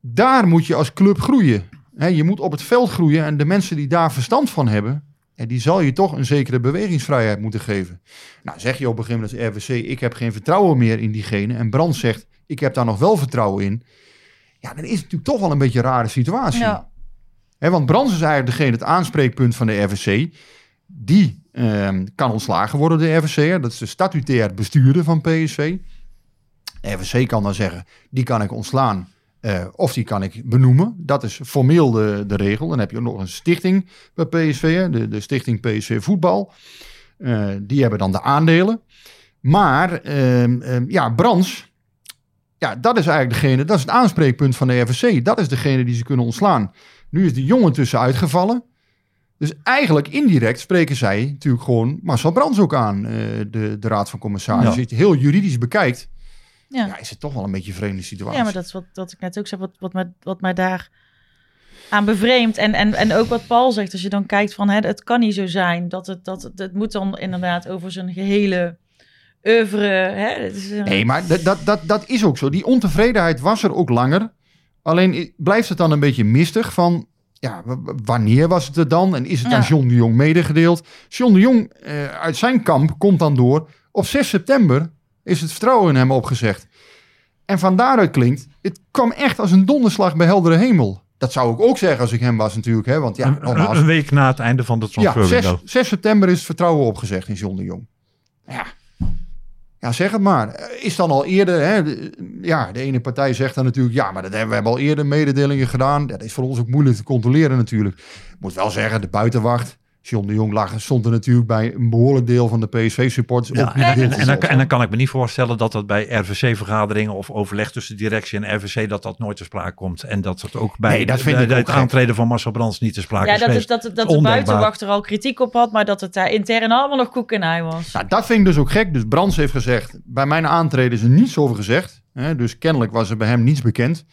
daar moet je als club groeien. Je moet op het veld groeien en de mensen die daar verstand van hebben, ja, die zal je toch een zekere bewegingsvrijheid moeten geven. Nou, zeg je op een gegeven moment als RVC, ik heb geen vertrouwen meer in diegene. En Brand zegt, ik heb daar nog wel vertrouwen in. Ja, dan is het natuurlijk toch wel een beetje een rare situatie. Ja. Want Brands is eigenlijk degene, het aanspreekpunt van de RVC. Die ehm, kan ontslagen worden, de RVC. Dat is de statutair bestuurder van PSV. De RVC kan dan zeggen, die kan ik ontslaan. Eh, of die kan ik benoemen. Dat is formeel de, de regel. Dan heb je nog een stichting bij PSV. De, de stichting PSV Voetbal. Eh, die hebben dan de aandelen. Maar ehm, ja, Brands, ja, dat is eigenlijk degene, dat is het aanspreekpunt van de RVC. Dat is degene die ze kunnen ontslaan. Nu is de jongen tussen uitgevallen. Dus eigenlijk indirect spreken zij natuurlijk gewoon Marcel Brands ook aan, eh, de, de Raad van Commissarissen. Ja. Als je het heel juridisch bekijkt, Ja. ja, is het toch wel een beetje een vreemde situatie. Ja, maar dat is wat, wat ik net ook zeg, wat, wat, mij, wat mij daar aan bevreemdt. En, en, en ook wat Paul zegt, als je dan kijkt van hè, het kan niet zo zijn. Dat het, dat, het, het moet dan inderdaad over zijn gehele oeuvre. Hè, het is, Nee, maar dat, dat, dat, dat is ook zo. Die ontevredenheid was er ook langer. Alleen blijft het dan een beetje mistig van... Ja, wanneer was het er dan? En is het aan Ja. John de Jong medegedeeld? John de Jong eh, uit zijn kamp komt dan door. Op 6 september is het vertrouwen in hem opgezegd. En van daaruit klinkt... Het kwam echt als een donderslag bij heldere hemel. Dat zou ik ook zeggen als ik hem was natuurlijk. Hè? Want ja, een, nogmaals, een week na het einde van de ja, transferwindow. 6, 6 september is het vertrouwen opgezegd in John de Jong. Ja, ja zeg het maar. Is dan al eerder, hè, ja, de ene partij zegt dan natuurlijk, ja, maar dat hebben we hebben al eerder mededelingen gedaan. Dat is voor ons ook moeilijk te controleren natuurlijk. Ik moet wel zeggen, de buitenwacht, John de Jong lag, stond er natuurlijk bij een behoorlijk deel van de PSV-supporters Ja, en, heel en, en, dan, en dan kan ik me niet voorstellen dat dat bij RVC-vergaderingen of overleg tussen directie en RVC dat dat nooit te sprake komt. En dat het ook bij Nee, dat vind de- ik de- ook het gek. aantreden van Marcel Brands niet te sprake Ja, is dat, is, geweest. dat, dat de buitenwacht er al kritiek op had, maar dat het daar intern allemaal nog koek en ei was. Nou, dat vind ik dus ook gek. Dus Brands heeft gezegd, bij mijn aantreden is er niets over gezegd. Hè, dus kennelijk was er bij hem niets bekend.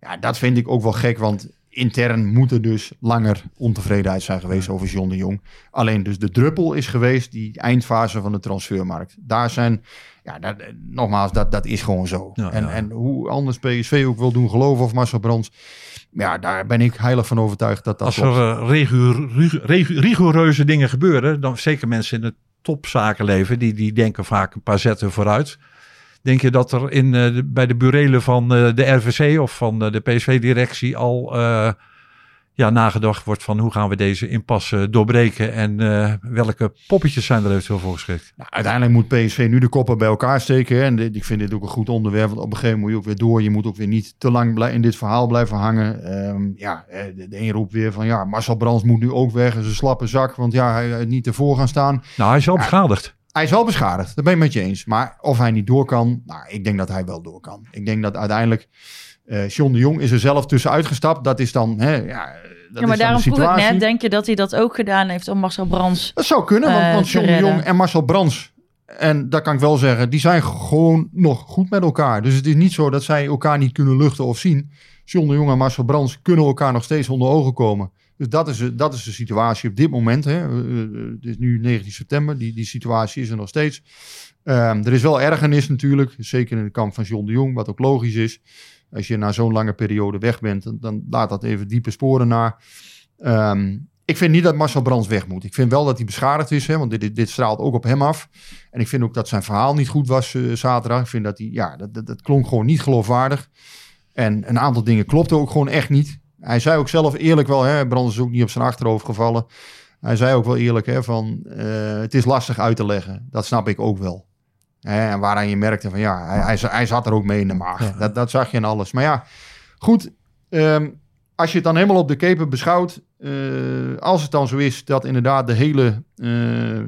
Ja, dat vind ik ook wel gek, want intern moet er dus langer ontevredenheid zijn geweest over John de Jong. Alleen dus de druppel is geweest, die eindfase van de transfermarkt. Daar zijn, ja, dat, nogmaals, dat, dat is gewoon zo. Ja, en, ja. en hoe anders PSV ook wil doen geloven of Marcel Brands, ja, daar ben ik heilig van overtuigd dat dat Als er eh, rigour- rigour- rigour- rigoureuze dingen gebeuren, dan zeker mensen in het topzakenleven, die, die denken vaak een paar zetten vooruit. Denk je dat er in, eh, de- bij de burelen van eh, de RVC of van eh, de PSV-directie al ja, nagedacht wordt van hoe gaan we deze impasse doorbreken en welke poppetjes zijn er eventueel voor geschikt? Nou, uiteindelijk moet PSV nu de koppen bij elkaar steken. hè. En dit- ik vind dit ook een goed onderwerp. Want op een gegeven moment moet je ook weer door. Je moet ook weer niet te lang in dit verhaal blijven hangen. Ehm, ja, de, de een roept weer van ja, Marcel Brands moet nu ook weg. Is een slappe zak. Want ja, hij hij niet ervoor gaan staan. Nou, hij is wel beschadigd. Hij is wel beschadigd. Dat ben ik met je eens. Maar of hij niet door kan, nou, ik denk dat hij wel door kan. Ik denk dat uiteindelijk eh John de Jong is er zelf tussenuit gestapt. Dat is dan, hè, ja, dat ja, maar daarom de vroeg ik net, denk je dat hij dat ook gedaan heeft om Marcel Brands... Dat zou kunnen, want, eh, want John de Jong en Marcel Brands, en dat kan ik wel zeggen, die zijn gewoon nog goed met elkaar. Dus het is niet zo dat zij elkaar niet kunnen luchten of zien. John de Jong en Marcel Brands kunnen elkaar nog steeds onder ogen komen. Dus dat is, dat is de situatie op dit moment. Hè. Eh, eh, het is nu 19 september, die, die situatie is er nog steeds. Ehm, er is wel ergernis natuurlijk, zeker in de kamp van John de Jong, wat ook logisch is. Als je na zo'n lange periode weg bent, dan, laat dat even diepe sporen na. Ehm, ik vind niet dat Marcel Brands weg moet. Ik vind wel dat hij beschadigd is, hè, want dit, dit, dit straalt ook op hem af. En ik vind ook dat zijn verhaal niet goed was eh, zaterdag. Ik vind dat hij, ja, dat, dat, dat klonk gewoon niet geloofwaardig. En een aantal dingen klopten ook gewoon echt niet. Hij zei ook zelf eerlijk wel, hè, is ook niet op zijn achterhoofd gevallen. Hij zei ook wel eerlijk hè, van, eh, het is lastig uit te leggen. Dat snap ik ook wel. En waaraan je merkte van, ja, hij, hij, hij zat er ook mee in de maag. Ja. Dat, dat zag je in alles. Maar ja, goed, ehm, als je het dan helemaal op de keper beschouwt, eh, als het dan zo is dat inderdaad de hele eh,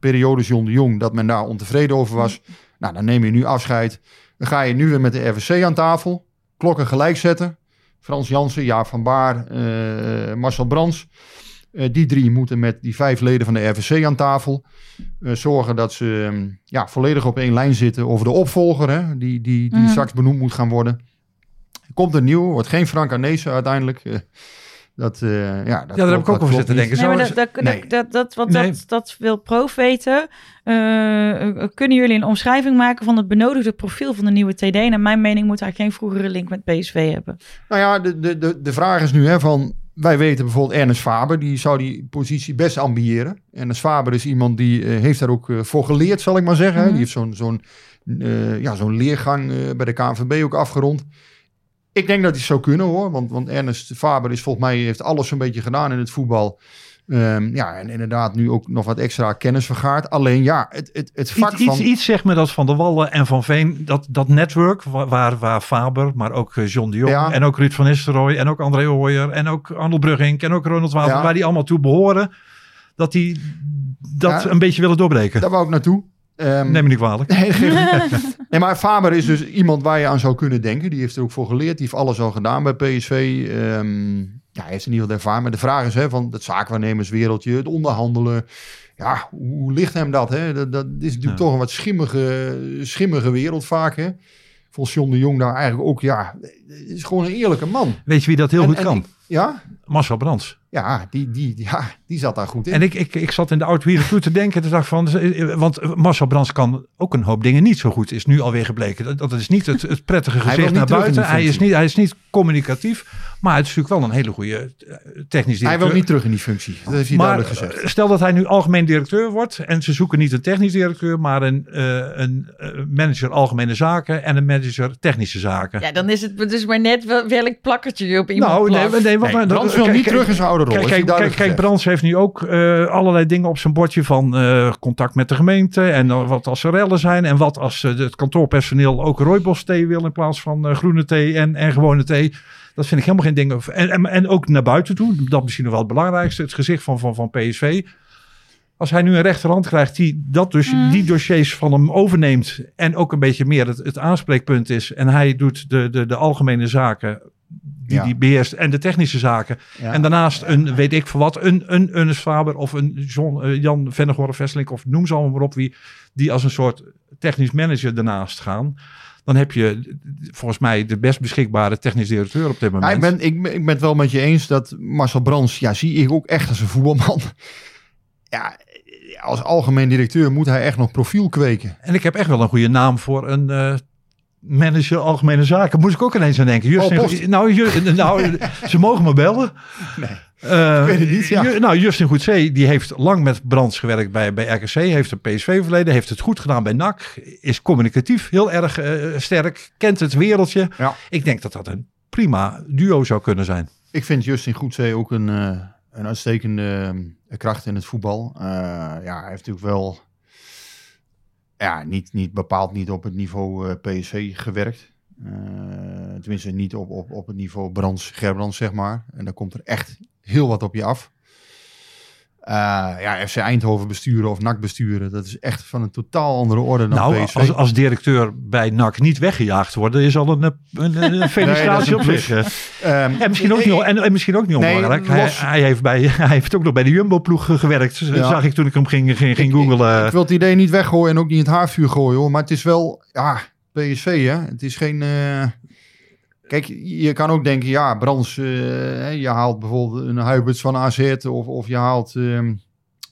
periode John de Jong, dat men daar ontevreden over was, nou dan neem je nu afscheid. Dan ga je nu weer met de RVC aan tafel, klokken gelijk zetten. Frans Jansen, Jaap van Baar, eh, Marcel Brands. Eh, die drie moeten met die vijf leden van de RVC aan tafel. eh, zorgen dat ze ehm, ja, volledig op één lijn zitten over de opvolger, hè, die, die, die Mhm. straks benoemd moet gaan worden. Komt een nieuw, wordt geen Frank Arnezen uiteindelijk. Dat, eh, ja, dat Ja, daar heb ik ook over zitten denken. Nee, dat, dat, Nee. dat, dat, dat, want Nee. dat, dat wil Proof weten. Eh, eh, kunnen jullie een omschrijving maken van het benodigde profiel van de nieuwe TD? Naar mijn mening moet hij geen vroegere link met PSV hebben. Nou ja, de, de, de, de vraag is nu hè, van... Wij weten bijvoorbeeld Ernest Faber, die zou die positie best ambiëren. Ernest Faber is iemand die eh, heeft daar ook eh, voor geleerd, zal ik maar zeggen. hè. Mhm. Die heeft zo'n zo'n eh, ja, zo'n leergang eh, bij de KNVB ook afgerond. Ik denk dat hij het zou kunnen hoor, want, want Ernest Faber is volgens mij heeft alles zo'n beetje gedaan in het voetbal. Ehm, ja, en inderdaad nu ook nog wat extra kennis vergaard. Alleen ja, het, het, het vak Iets, iets, van... iets zegt me dat Van der Wallen en Van Veen, dat, dat network wa- waar, waar Faber, maar ook eh, John de Jong Ja. en ook Ruud van Nistelrooy en ook André Ooyer en ook Arnold Brugging en ook Ronald Ja. waar die allemaal toe behoren, dat die dat Ja. een beetje willen doorbreken. Daar wou ik naartoe. Ehm, Neem me niet kwalijk. Nee, maar Faber is dus iemand waar je aan zou kunnen denken. Die heeft er ook voor geleerd. Die heeft alles al gedaan bij PSV. Ehm, ja, hij heeft in ieder geval ervaring. Maar de vraag is hè, van het zaakwaarnemerswereldje, het onderhandelen. Ja, hoe ligt hem dat? Hè? Dat, dat is natuurlijk Ja. toch een wat schimmige, schimmige wereld vaak. Hè? Volgens John de Jong daar eigenlijk ook, ja, is gewoon een eerlijke man. Weet je wie dat heel En- goed en- kan? Ja, Marcel Brands. ja, die, die, ja, die zat daar goed in. En ik, ik, ik zat in de oud toe te denken. Toen dacht van, eh, want Marcel Brands kan ook een hoop dingen niet zo goed. Is nu alweer gebleken. Dat, dat is niet het, het prettige gezicht niet naar buiten. Hij is, niet, hij is niet communicatief. Maar het is natuurlijk wel een hele goede eh, technisch directeur. hij wil niet terug in die functie. Dat heeft hij maar duidelijk gezegd. eh, stel dat hij nu algemeen directeur wordt. En ze zoeken niet een technisch directeur. Maar een, eh, een eh, manager algemene zaken. En een manager technische zaken. Ja, dan is het dus maar net wel- welk plakkertje je op iemand nou, nee, nee, Nee, nou, Brands wil kijk, niet kijk, terug in zijn oude rol. Kijk, kijk. Brands heeft nu ook eh, allerlei dingen op zijn bordje van eh, contact met de gemeente. En dan wat als er rellen zijn. En wat als eh, het kantoorpersoneel ook rooibos thee wil in plaats van eh, groene thee en, en gewone thee. Dat vind ik helemaal geen ding. En, en, en ook naar buiten toe. Dat misschien nog wel het belangrijkste. Het gezicht van, van, van PSV. Als hij nu een rechterhand krijgt die dat dus, Mm. die dossiers van hem overneemt. En ook een beetje meer het, het aanspreekpunt is. En hij doet de, de, de algemene zaken. Die Ja. die beheerst. En de technische zaken. Ja. En daarnaast een, weet ik voor wat, een, een Ernest Faber of een John, eh, Jan Vennegoor Vesseling of noem ze allemaal maar op wie, die als een soort technisch manager daarnaast gaan. Dan heb je volgens mij de best beschikbare technisch directeur op dit moment. Ja, ik, ben, ik, ben- ik ben het wel met je eens dat Marcel Brands, ja, zie ik ook echt als een voetbalman. Ja, als algemeen directeur moet hij echt nog profiel kweken. En ik heb echt wel een goede naam voor een eh, manager algemene zaken. Moest ik ook ineens aan denken. Justin, Post. nou, Ju- nou, ze mogen me bellen. Nee. ik weet het niet, ja. nou, Justin Goedzee, die heeft lang met Brands gewerkt bij, bij RKC. Heeft een PSV-verleden. Heeft het goed gedaan bij NAC. Is communicatief heel erg eh, sterk. Kent het wereldje. Ja. Ik denk dat dat een prima duo zou kunnen zijn. Ik vind Justin Goedzee ook een, eh, een uitstekende eh, kracht in het voetbal. Eh, ja, hij heeft natuurlijk wel ja, niet, niet bepaald niet op het niveau eh, PSV gewerkt. Eh, tenminste, niet op, op, op het niveau Brands, Gerbrands, zeg maar. En dan komt er echt heel wat op je af. Eh, ja, FC Eindhoven besturen of NAC besturen, dat is echt van een totaal andere orde dan nou, PSV. als, als directeur bij NAC niet weggejaagd worden, is al een, een, felicitatie op zich. Ehm, En misschien ook niet, en, en misschien ook niet Nee, onbelangrijk. Hij, hij, heeft bij, hij heeft ook nog bij de Jumbo-ploeg gewerkt. Ja. Zag ik toen ik hem ging, ging, ging Ik- googlen. Ik wil het idee niet weggooien en ook niet in het haarvuur gooien hoor. Maar het is wel, ja, PSV hè. Het is geen... eh, Kijk, je kan ook denken, ja, Brands, eh, je haalt bijvoorbeeld een Huiberts van AZ of, of je haalt... ehm,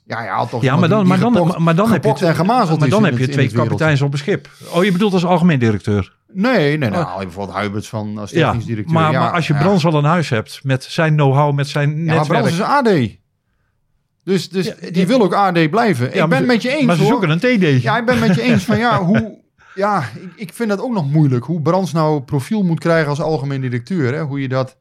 ja, je haalt toch ja, maar dan, maar die dan, gepokt- maar dan heb je, gepokt en gemazeld maar dan heb je twee kapiteins op een schip. Oh, je bedoelt als algemeen directeur. Nee, nee, nee. Oh. haal je bijvoorbeeld Huiberts van als Ja, technisch directeur. maar, ja, maar als je ja. Brands al een huis hebt met zijn know-how, met zijn Ja, netwerk. Brands is AD. Dus, dus Ja, die ja. wil ook AD blijven. Ja, ik ben met je eens maar ze hoor. zoeken een TD. Ja, ik ben met je eens van ja, hoe. Ja, ik, ik vind dat ook nog moeilijk. Hoe Brands nou profiel moet krijgen als algemeen directeur. Hè? Hoe je dat.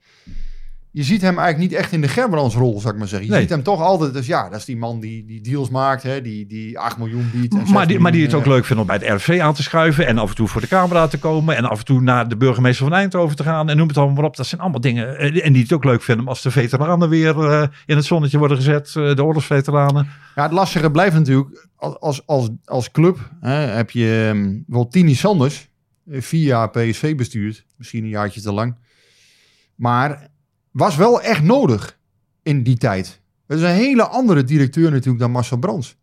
Je ziet hem eigenlijk niet echt in de Gerbrands-rol, zou ik maar zeggen. Je Nee. ziet hem toch altijd, dus ja, dat is die man die, die deals maakt, hè? Die, die 8 miljoen biedt. en 6 Maar die, maar die het ook eh, leuk vindt om bij het RFC aan te schuiven. En af en toe voor de camera te komen. En af en toe naar de burgemeester van Eindhoven te gaan. En noem het allemaal maar op. Dat zijn allemaal dingen. eh, En die het ook leuk vinden als de veteranen weer eh, in het zonnetje worden gezet. De oorlogsveteranen. Ja, het lastige blijft natuurlijk, als, als, als, club hè, heb je ehm, bijvoorbeeld Tini Sanders, vier jaar PSV bestuurd, misschien een jaartje te lang. Maar was wel echt nodig in die tijd. Het is een hele andere directeur natuurlijk dan Marcel Brands.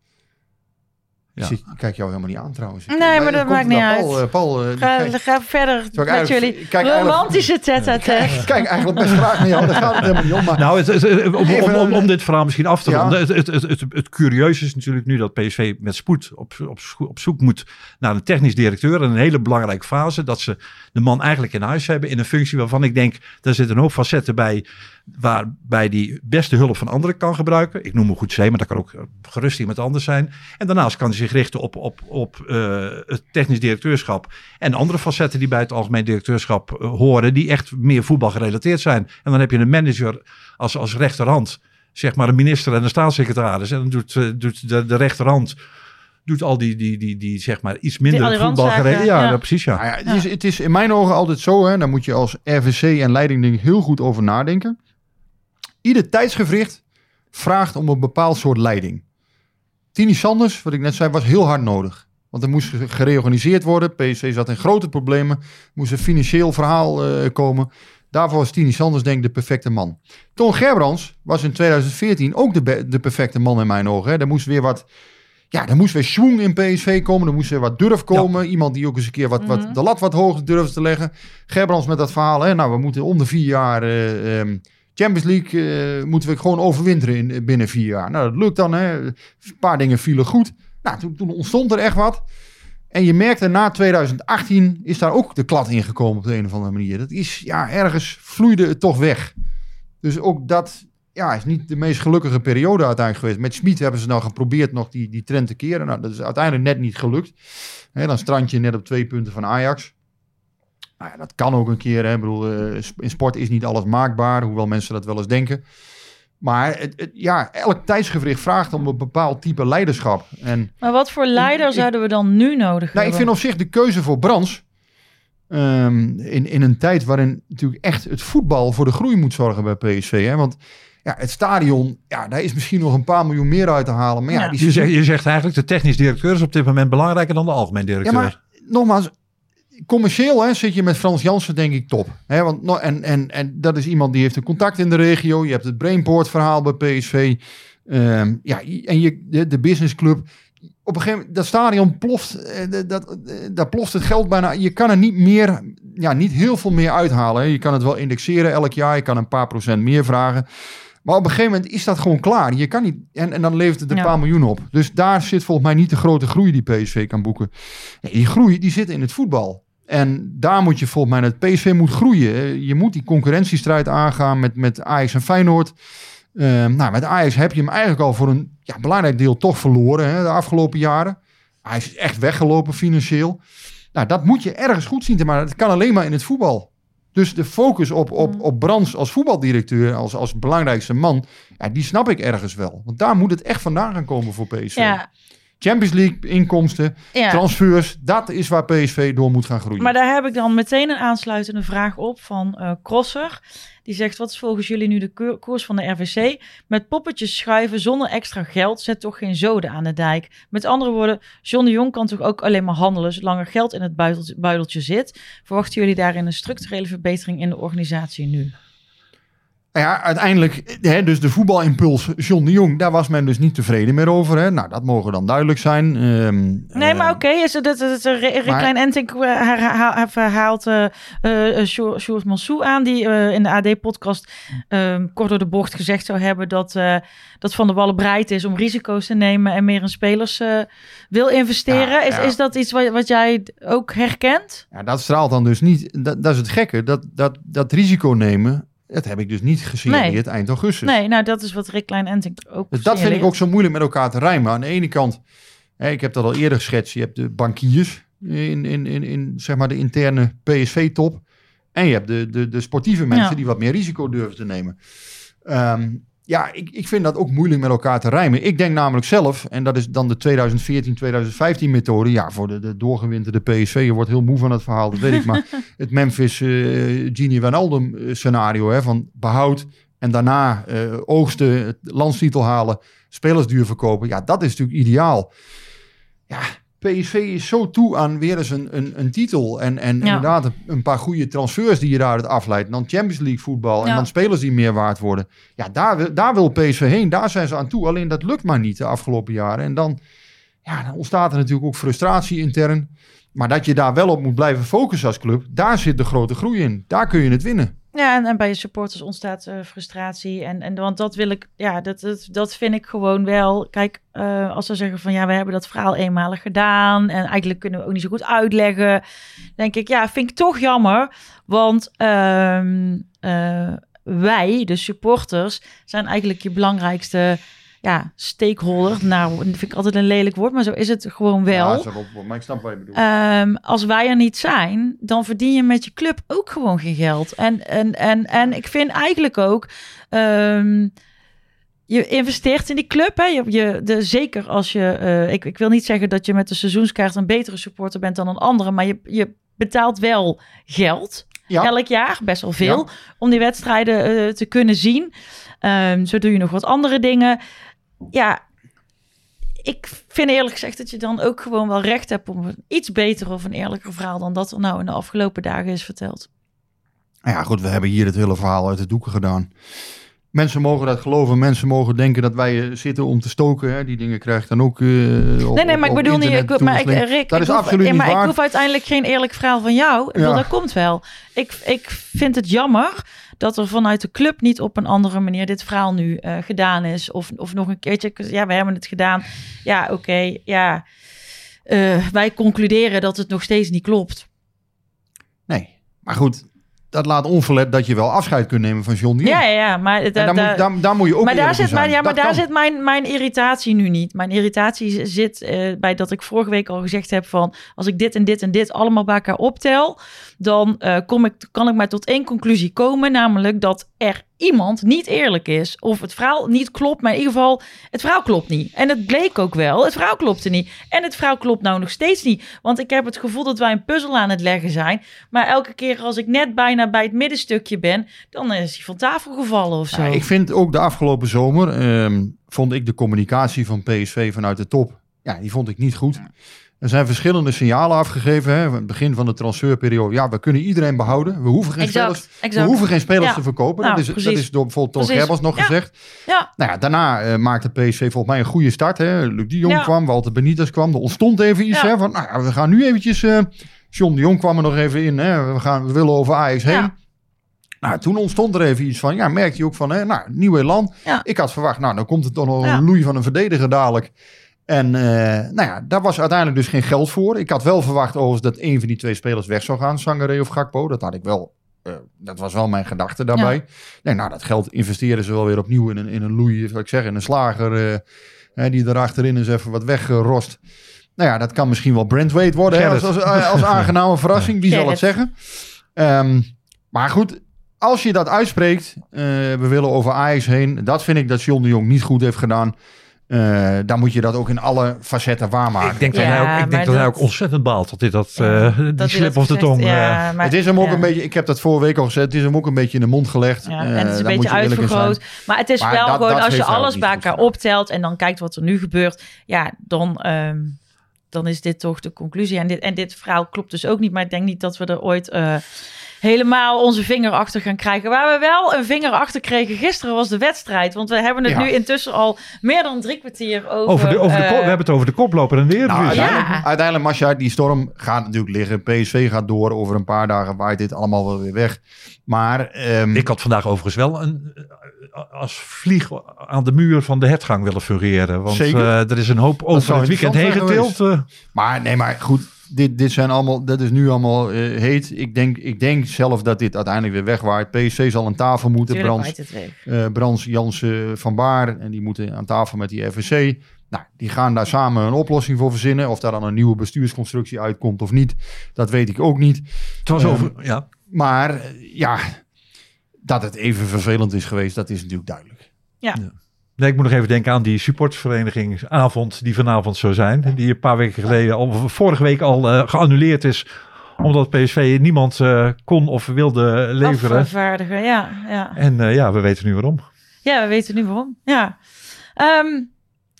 Ja. Ik zie- ik kijk jou helemaal niet aan trouwens. Nee, maar dat maakt niet uit. Paul, Paul, die Ga, ga verder met jullie kijk eigenlijk- romantische tête-à-tête. Kijk eigenlijk best graag naar jou, daar gaat het helemaal niet om. Maar Nou, het, het- het- om, om, dit verhaal misschien af te Ja. ronden. Het, het, het, het, het curieuze is natuurlijk nu dat PSV met spoed op, op, op zoek moet naar een technisch directeur. En een hele belangrijke fase. Dat ze de man eigenlijk in huis hebben. In een functie waarvan ik denk, daar zit een hoop facetten bij. Waarbij die beste hulp van anderen kan gebruiken. Ik noem hem goed zee, maar dat kan ook gerust iemand anders zijn. En daarnaast kan hij zich richten op, op, op eh, het technisch directeurschap. En andere facetten die bij het algemeen directeurschap eh, horen. Die echt meer voetbal gerelateerd zijn. En dan heb je een manager als, als rechterhand. Zeg maar een minister en een staatssecretaris. En dan doet, eh, doet de, de rechterhand doet al die, die, die, die zeg maar iets minder voetbal. Ja, ja. ja, precies ja. Nou ja, het, is, het is in mijn ogen altijd zo, hè, daar moet je als RVC en leiding denk ik heel goed over nadenken. Ieder tijdsgevricht vraagt om een bepaald soort leiding. Tini Sanders, wat ik net zei, was heel hard nodig. Want er moest ge- gereorganiseerd worden. PSV zat in grote problemen. Moest een financieel verhaal eh, komen. Daarvoor was Tini Sanders denk ik de perfecte man. Ton Gerbrands was in 2014 ook de, de perfecte man in mijn ogen. Hè. Er moest weer wat... Ja, er moest weer schwung in PSV komen. Er moest weer wat durf komen. Iemand die ook eens een keer wat, wat, de lat wat hoger durfde te leggen. Gerbrands met dat verhaal. Hè, nou, we moeten om de vier jaar eh, ehm, Champions League eh, moeten we gewoon overwinteren in, binnen vier jaar. Nou, dat lukt dan. Hè. Een paar dingen vielen goed. Nou, toen, toen ontstond er echt wat. En je merkte na 2018 is daar ook de klad in gekomen op de een of andere manier. Dat is, ja, ergens vloeide het toch weg. Dus ook dat ja, is niet de meest gelukkige periode uiteindelijk geweest. Met Smit hebben ze nou geprobeerd nog die, die trend te keren. Nou, dat is uiteindelijk net niet gelukt. Dan strand je net op twee punten van Ajax. Nou ja, dat kan ook een keer. Hè. Ik bedoel, eh, in sport is niet alles maakbaar, hoewel mensen dat wel eens denken. Maar het, het- ja, elk tijdsgevricht vraagt om een bepaald type leiderschap. En Maar wat voor leider ik- zouden we dan nu nodig nou, ik hebben? vind op zich de keuze voor Brands. ehm, in, in een tijd waarin natuurlijk echt het voetbal voor de groei moet zorgen bij PSV. Hè? Want ja, het stadion, ja, daar is misschien nog een paar miljoen meer uit te halen. Maar ja, Ja. die Je zegt, je zegt eigenlijk, de technisch directeur is op dit moment belangrijker dan de algemeen Ja, directeur. maar nogmaals, commercieel hè, zit je met Frans Jansen denk ik top. Hè, want, no- en, en, en dat is iemand die heeft een contact in de regio. Je hebt het Brainport verhaal bij PSV. Ehm, ja, en je, de, de businessclub. Op een gegeven moment, dat stadion ploft, eh, dat, dat, daar ploft het geld bijna. Je kan er niet meer, ja, niet heel veel meer uithalen. Hè. Je kan het wel indexeren elk jaar. Je kan een paar procent meer vragen. Maar op een gegeven moment is dat gewoon klaar. Je kan niet, en, en dan levert het een Ja. paar miljoen op. Dus daar zit volgens mij niet de grote groei die PSV kan boeken. Nee, die groei die zit in het voetbal. En daar moet je volgens mij, het PSV moet groeien. Je moet die concurrentiestrijd aangaan met, met Ajax en Feyenoord. Ehm, nou, met Ajax heb je hem eigenlijk al voor een ja, belangrijk deel toch verloren hè, de afgelopen jaren. Ajax is echt weggelopen financieel. Nou, dat moet je ergens goed zien te maken. Dat kan alleen maar in het voetbal. Dus de focus op, op, Mm. op Brands als voetbaldirecteur, als, als belangrijkste man, ja, die snap ik ergens wel. Want daar moet het echt vandaan gaan komen voor PSV. Ja, Champions League inkomsten, ja. transfers, dat is waar PSV door moet gaan groeien. Maar daar heb ik dan meteen een aansluitende vraag op van eh Crosser. Die zegt, wat is volgens jullie nu de ko- koers van de RVC? Met poppetjes schuiven zonder extra geld zet toch geen zoden aan de dijk. Met andere woorden, John de Jong kan toch ook alleen maar handelen zolang er geld in het buideltje zit. Verwachten jullie daarin een structurele verbetering in de organisatie nu? Nou ja, uiteindelijk, hè, dus de voetbalimpuls John de Jong, daar was men dus niet tevreden meer over. Hè. Nou, dat mogen dan duidelijk zijn. Ehm, Nee, maar eh, oké. is het dat het Rick maar- Klein Entink eh, verhaalt eh, Sjoerd Mansou aan, die in de AD-podcast ehm, kort door de bocht gezegd zou hebben dat, dat Van der Wallen bereid is om risico's te nemen en meer in spelers wil investeren. Ja, is, ja. is dat iets wat, wat jij ook herkent? Ja, dat straalt dan dus niet. Dat, dat is het gekke. Dat, dat, dat risico nemen, dat heb ik dus niet gesignaleerd eind augustus. Nee, nou dat is wat Rick Klein Entink ook Dus dat vind ik ook zo moeilijk met elkaar te rijmen. Aan de ene kant, hè, ik heb dat al eerder geschetst, je hebt de bankiers in, in, in, in zeg maar de interne PSV-top. En je hebt de, de, de sportieve mensen Ja. die wat meer risico durven te nemen. Ehm, ja, ik, ik vind dat ook moeilijk met elkaar te rijmen. Ik denk namelijk zelf, en dat is dan de 2014-2015 methode. Ja, voor de, de doorgewinterde PSV, je wordt heel moe van het verhaal, dat weet ik. Maar het Memphis eh Genie Wijnaldum eh, scenario, hè, van behoud en daarna eh, oogsten, landstitel halen, spelers duur verkopen. Ja, dat is natuurlijk ideaal. Ja, PSV is zo toe aan weer eens een, een, een titel. En, en Ja. inderdaad een, een paar goede transfers die je daaruit afleidt. En dan Champions League voetbal. En Ja. dan spelers die meer waard worden. Ja, daar, wil- daar wil PSV heen. Daar zijn ze aan toe. Alleen dat lukt maar niet de afgelopen jaren. En dan, ja, dan ontstaat er natuurlijk ook frustratie intern. Maar dat je daar wel op moet blijven focussen als club. Daar zit de grote groei in. Daar kun je het winnen. Ja, en, en bij supporters ontstaat eh, frustratie. En, en want dat wil ik, ja, dat, dat, dat vind ik gewoon wel. Kijk, eh, als ze zeggen van ja, we hebben dat verhaal eenmalig gedaan. En eigenlijk kunnen we ook niet zo goed uitleggen. Denk ik, ja, vind ik toch jammer. Want ehm, eh, wij, de supporters, zijn eigenlijk je belangrijkste ja, stakeholder. Nou, dat vind ik altijd een lelijk woord, maar zo is het gewoon wel. Ja, maar ik snap wat je bedoelt. Ehm, als wij er niet zijn, dan verdien je met je club ook gewoon geen geld. En, en, en, en ik vind eigenlijk ook. ehm, je investeert in die club. Hè? Je, je, de, zeker als je. eh, ik, ik wil niet zeggen dat je met de seizoenskaart een betere supporter bent dan een andere. Maar je, je betaalt wel geld. ja. Elk jaar, best wel veel. Om die wedstrijden eh, te kunnen zien. Ehm, zo doe je nog wat andere dingen. Ja, ik vind eerlijk gezegd dat je dan ook gewoon wel recht hebt om een iets beter of een eerlijker verhaal dan dat er nou in de afgelopen dagen is verteld. Nou ja, goed, we hebben hier het hele verhaal uit de doeken gedaan. Mensen mogen dat geloven. Mensen mogen denken dat wij eh, zitten om te stoken. Hè. Die dingen krijg dan ook. eh, op- nee, nee, maar ik bedoel niet. Ik, maar ik. Rick, dat ik is hoef, absoluut ja, niet maar waar. ik hoef uiteindelijk geen eerlijk verhaal van jou. Ik bedoel, Ja. dat komt wel. Ik, ik vind het jammer dat er vanuit de club niet op een andere manier dit verhaal nu eh, gedaan is. Of, of nog een keertje. Ja, we hebben het gedaan. Ja, oké. ja. Eh, wij concluderen dat het nog steeds niet klopt. Nee, maar goed. dat laat onverlet dat je wel afscheid kunt nemen van John Jong. Ja, ja, ja, maar, da- daar, da- moet, daar, daar moet je ook maar daar zit, maar, zijn. ja, maar daar kan. zit mijn, mijn irritatie nu niet. Mijn irritatie zit eh, bij dat ik vorige week al gezegd heb van... als ik dit en dit en dit allemaal bij elkaar optel... dan eh, kom ik, kan ik maar tot één conclusie komen. Namelijk dat er iemand niet eerlijk is. Of het verhaal niet klopt, maar in ieder geval... het verhaal klopt niet. En het bleek ook wel. Het verhaal klopte niet. En het verhaal klopt nou nog steeds niet. Want ik heb het gevoel dat wij een puzzel aan het leggen zijn. Maar elke keer als ik net bijna bij het middenstukje ben... dan is hij van tafel gevallen of zo. Ja, ik vind ook de afgelopen zomer, ehm, vond ik de communicatie van PSV vanuit de top, ja, die vond ik niet goed. Er zijn verschillende signalen afgegeven. Hè. Het begin van de transferperiode. Ja, we kunnen iedereen behouden. We hoeven geen Exact, spelers, we hoeken geen spelers Ja. te verkopen. Nou, dat, is, dat is door bijvoorbeeld Precies. Gerbels nog Ja. gezegd. Ja, Nou ja, daarna eh, maakte PSV volgens mij een goede start. Hè. Luc de Jong kwam, Walter Benitez kwam. Er ontstond even iets hè, van, nou we gaan nu eventjes... eh John de Jong kwam er nog even in. Hè. We, gaan, we willen over Ajax heen. Nou, toen ontstond er even iets van, ja, merkte je ook van, hè, nou, nieuw elan. Ik had verwacht, nou, dan komt er toch nog een loei van een verdediger dadelijk. En eh, nou ja, daar was uiteindelijk dus geen geld voor. Ik had wel verwacht overigens dat een van die twee spelers weg zou gaan, Sangaré of Gakpo. Dat had ik wel, eh, dat was wel mijn gedachte daarbij. Nee, nou, dat geld investeren ze wel weer opnieuw in een, in een loei, wat ik zeg, in een slager eh, hè, die er achterin is even wat weggerost. Nou ja, dat kan misschien wel Brent Wade worden hè, als, als, als aangename verrassing. Wie zal het zeggen? Ehm, maar goed, als je dat uitspreekt, eh, we willen over Ajax heen. Dat vind ik dat John de Jong niet goed heeft gedaan. Eh, dan moet je dat ook in alle facetten waarmaken. Ik denk, dat, Ja, hij ook, ik denk dat, hij ook ontzettend baalt dat hij dat, Ja, eh, die dat hij slip of de tong... eh, Ja, maar- het is hem ook ja. een beetje, ik heb dat vorige week al gezegd, het is hem ook een beetje in de mond gelegd. Ja, Eh, en het is een beetje uitvergroot. Maar het is Maar wel dat- gewoon, dat als je alles bij elkaar optelt en dan kijkt wat er nu gebeurt, ja, dan, ehm, dan is dit toch de conclusie. En dit, en dit verhaal klopt dus ook niet, maar ik denk niet dat we er ooit eh, helemaal onze vinger achter gaan krijgen. Waar we wel een vinger achter kregen gisteren was de wedstrijd. Want we hebben het Ja. nu intussen al meer dan drie kwartier over... over de, over de eh, kop, we hebben het over de koploper en de Nou, uiteindelijk, Ja. uiteindelijk Masja, die storm gaat natuurlijk liggen. PSV gaat door. Over een paar dagen waait dit allemaal wel weer weg. Maar ehm, Ik had vandaag overigens wel een, eh, als vlieg aan de muur van de hertgang willen fungeren. Want Zeker. eh, er is een hoop over het weekend heen getild. Maar nee, maar goed. Dit, dit zijn allemaal, dat is nu allemaal eh, heet. Ik denk, ik denk zelf dat dit uiteindelijk weer wegwaait. PSC zal aan tafel moeten. Brans, eh Brans Jansen van Baar. En die moeten aan tafel met die FVC. Nou, die gaan daar samen een oplossing voor verzinnen. Of daar dan een nieuwe bestuursconstructie uitkomt of niet. Dat weet ik ook niet. Het was Ehm, over, ja. Maar ja, dat het even vervelend is geweest, dat is natuurlijk duidelijk. Nee, ik moet nog even denken aan die supportsverenigingsavond die vanavond zou zijn. Die een paar weken geleden, al, vorige week al eh, geannuleerd is. Omdat PSV niemand eh, kon of wilde leveren. Afvaardigen, ja, ja. En eh, ja, we weten nu waarom. Ja, we weten nu waarom. Ja. Ehm,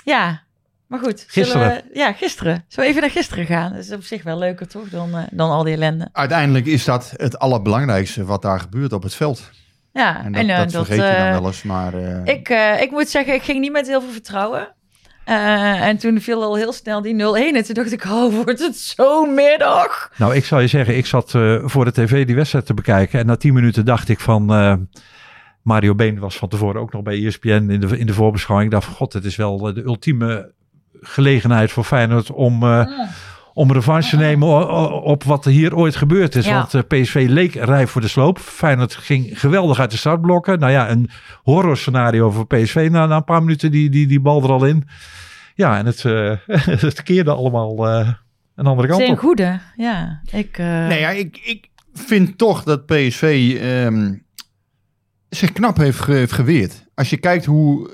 ja, maar goed. zullen Gisteren. we- ja, gisteren. Zullen we even naar gisteren gaan? Dat is op zich wel leuker, toch? Dan, eh, dan al die ellende. Uiteindelijk is dat het allerbelangrijkste wat daar gebeurt op het veld. Ja, En dat, eh, dat vergeet je dan eh, wel eens. Maar eh, Ik, eh, ik moet zeggen, ik ging niet met heel veel vertrouwen. Eh, en toen viel al heel snel die 0-1. En toen dacht ik, oh, wordt het zo'n middag? Nou, ik zal je zeggen, ik zat eh, voor de tv die wedstrijd te bekijken. En na tien minuten dacht ik van... eh, Mario Been was van tevoren ook nog bij ESPN in de, in de voorbeschouwing. Ik dacht van, god, het is wel de ultieme gelegenheid voor Feyenoord om... eh, om revanche te nemen op wat er hier ooit gebeurd is. Ja. Want eh, PSV leek rijp voor de sloop. Feyenoord ging geweldig uit de startblokken. Nou ja, een horrorscenario voor PSV na, na een paar minuten die, die, die bal er al in. Ja, en het, eh, het keerde allemaal eh, een andere kant Zijn op. goede, ja. Ik, eh, nee, ja, ik, ik vind toch dat PSV ehm, zich knap heeft, heeft geweerd. Als je kijkt hoe...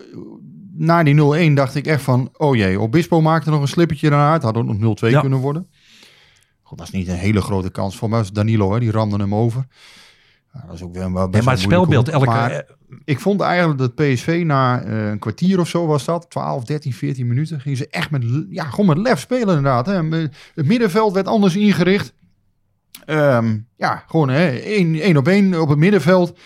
Na die 0-1 dacht ik echt van... Oh jee, Obispo maakte nog een slippertje daarna. Het had ook nog 0-2 Ja. kunnen worden. Dat is niet een hele grote kans. Voor mij was Danilo, hè, die ramde hem over. Ja, dat is ook weer wel best Nee, maar het spelbeeld, elke, Maar- Ik vond eigenlijk dat PSV na eh, een kwartier of zo was dat, 12, 13, 14 minuten, gingen ze echt met, ja, gewoon met lef spelen inderdaad. Hè. Het middenveld werd anders ingericht. Ehm, ja, gewoon hè, één, één op één op het middenveld.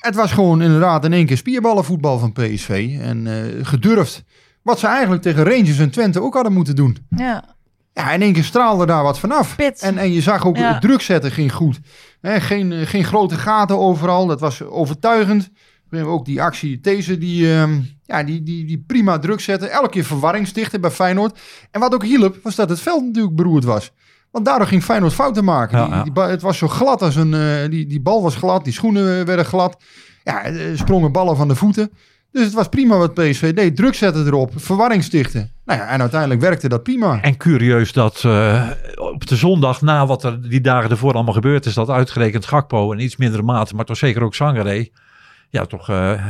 Het was gewoon inderdaad in één keer spierballenvoetbal van PSV. En eh, gedurfd. Wat ze eigenlijk tegen Rangers en Twente ook hadden moeten doen. ja. Ja, in één keer straalde daar wat vanaf. Pit. En, en je zag ook Ja. het druk zetten ging goed. Hè, geen, eh, geen grote gaten overal. Dat was overtuigend. We hebben ook die actie deze die, ehm, ja, die, die, die prima druk zetten. Elke keer verwarring stichten bij Feyenoord. En wat ook hielp, was dat het veld natuurlijk beroerd was. Want daardoor ging Feyenoord fouten maken. Ja, Die, ja. die ba- het was zo glad als een... eh, die, die bal was glad, die schoenen eh, werden glad. Ja, er sprongen ballen van de voeten. Dus het was prima wat PSV deed. Druk zetten erop, verwarring stichten. Nou ja, en uiteindelijk werkte dat prima. En curieus dat eh, op de zondag na wat er die dagen ervoor allemaal gebeurd is, dat uitgerekend Gakpo en iets mindere mate, maar toch zeker ook Sangaré, ja toch eh,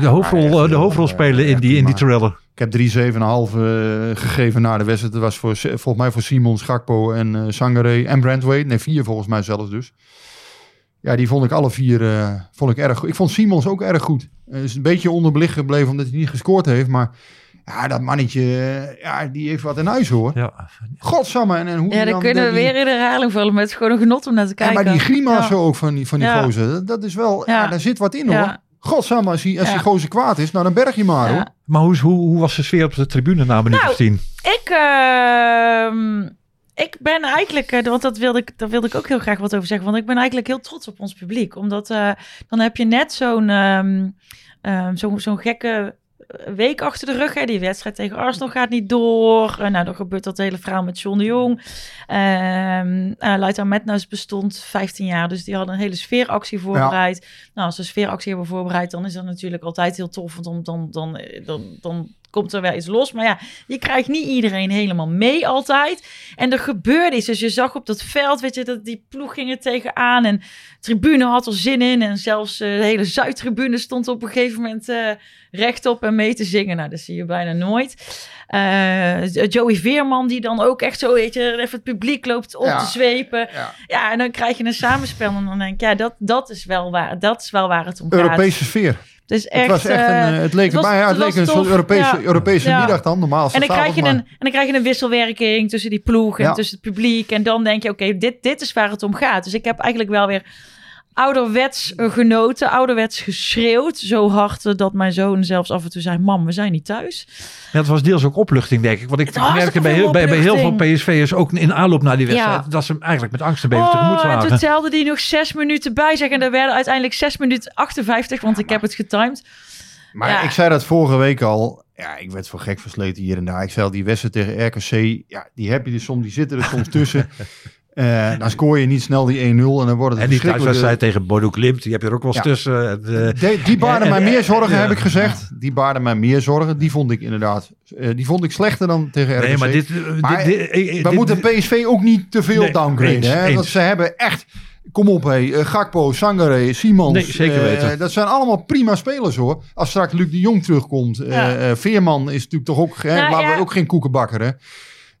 de hoofdrol, echt, eh, de hoofdrol eh, spelen in die, in die thriller. Ik heb 3, 7,5 eh, gegeven na de wedstrijd. Dat was voor, volgens mij voor Simons, Gakpo en eh Sangaré en Brandweight. Nee, vier volgens mij zelfs dus. Ja, die vond ik alle vier eh, vond ik erg goed. Ik vond Simons ook erg goed. Hij is een beetje onderbelicht gebleven omdat hij niet gescoord heeft. Maar ja, dat mannetje, ja, die heeft wat in huis hoor. Ja. Godsamme. En, en hoe Ja, dan kunnen we die- weer in de herhaling vallen. Maar het is gewoon een genot om naar te Ja, kijken. maar die grimas Ja. ook van die, van die Ja. gozer, dat, is wel, ja. Ja. daar zit wat in hoor. Godsamme, als die, als Ja. die gozer kwaad is, nou dan berg je maar Ja. hoor. Maar hoe, hoe, hoe was de sfeer op de tribune na minuut Nou, of tien? Ik, ehm, ik ben eigenlijk, eh, want dat wilde, ik, daar wilde ik ook heel graag wat over zeggen. Want ik ben eigenlijk heel trots op ons publiek. Omdat eh, dan heb je net zo'n ehm, ehm, zo'n zo'n gekke week achter de rug. Hè. Die wedstrijd tegen Arsenal gaat niet door. Eh, nou, dan gebeurt dat hele verhaal met John de Jong. Uh, Leita Madness bestond 15 jaar, dus die hadden een hele sfeeractie voorbereid. Nou, als ze een sfeeractie hebben voorbereid, dan is dat natuurlijk altijd heel tof. Want dan, dan, dan, dan, dan komt er wel iets los. Maar ja, je krijgt niet iedereen helemaal mee altijd. En er gebeurde iets. Dus je zag op dat veld, weet je, dat die ploeg ging er tegenaan. En de tribune had er zin in. En zelfs uh, de hele Zuidtribune stond op een gegeven moment uh, rechtop en mee te zingen. Nou, dat zie je bijna nooit. Uh, Joey Veerman, die dan ook echt zo, weet je, even het publiek loopt op Ja. te zwepen. Ja. Ja. en dan krijg je een samenspel. En dan denk ik, ja, dat, dat, is, wel waar, dat is wel waar het om gaat. Europese sfeer. Dus echt, het was echt eh, een, eh, het leek het was- erbij, ja, het leek een soort. Europese, Ja. Europese Ja. middag dan, normaal. En dan, krijg je een, en dan krijg je een wisselwerking tussen die ploeg en tussen het publiek. En dan denk je, oké, dit, dit is waar het om gaat. Dus ik heb eigenlijk wel weer ouderwets genoten, ouderwets geschreeuwd. Zo hard dat mijn zoon zelfs af en toe zei, mam, we zijn niet thuis. Ja, het was deels ook opluchting, denk ik. Want ik merkte bij, heel, bij, bij heel veel. PSV'ers, ook in aanloop naar die wedstrijd, Ja. dat ze hem eigenlijk met angst en beven tegemoet Oh, en zagen. toen telde die nog zes minuten bij zeg. En er werden uiteindelijk zes minuten 58, want ik heb het getimed. Maar Ja. ik zei dat vorige week al. Ja, ik werd voor gek versleten hier en daar. Ik zei al, die wedstrijd tegen RKC, ja, die heb je er soms, die zitten er soms tussen. Eh, dan scoor je niet snel die 1-0 en dan wordt het En die thuiswedstrijd tegen Bodo Klimt, die heb je er ook wel eens Ja. tussen. Eh, De- die baarden En- mij meer zorgen, heb ik gezegd. Die baarden mij meer zorgen. Die vond ik inderdaad. eh, die vond ik slechter dan tegen RKC. nee, maar dit... eh, Maar dit, dit- eh, We dit- moeten PSV ook niet te veel Nee, downgraden. eens, hè? eens. Want ze hebben echt... Kom op, hé. eh, Gakpo, Sangare, Simons. Nee, zeker eh, weten. dat zijn allemaal prima spelers, hoor. Als straks Luc de Jong terugkomt. eh, Ja. eh, Veerman is natuurlijk toch ook... Hè, Nou, laten we ja. ook geen koekenbakker, hè.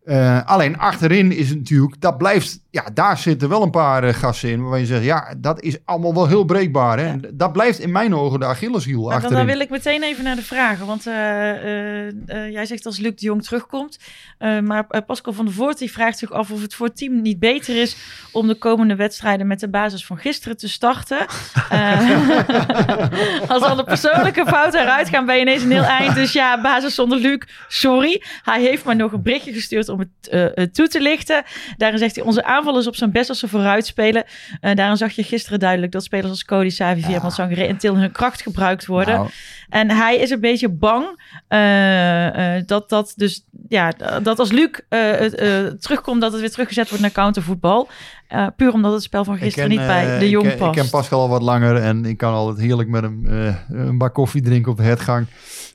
Eh, alleen achterin is het natuurlijk... Dat blijft... Ja, daar zitten wel een paar eh, gasten in. Waarvan je zegt, ja, dat is allemaal wel heel breekbaar. Hè? En dat blijft in mijn ogen de Achilleshiel Maar dan, achterin. dan wil ik meteen even naar de vragen. Want eh, jij zegt als Luc de Jong terugkomt. Maar Pascal van der Voort die vraagt zich af of het voor het team niet beter is om de komende wedstrijden met de basis van gisteren te starten. Als dan de persoonlijke fouten eruit gaan, ben je ineens een heel eind. Dus ja, basis zonder Luc, sorry. Hij heeft maar nog een berichtje gestuurd om het eh, eh, toe te lichten. Daarin zegt hij, onze aanvallers op zijn best als ze vooruit spelen. Eh, daarin zag je gisteren duidelijk dat spelers als Cody, Savi, Veerman, Sangare en Til hun kracht gebruikt worden. Nou, En hij is een beetje bang dat dat dus ja dat als Luc terugkomt dat het weer teruggezet wordt naar countervoetbal. Puur omdat het spel van gisteren niet bij de Jong ik, past. Ik ken Pascal al wat langer en ik kan altijd heerlijk met hem een bak koffie drinken op de hertgang.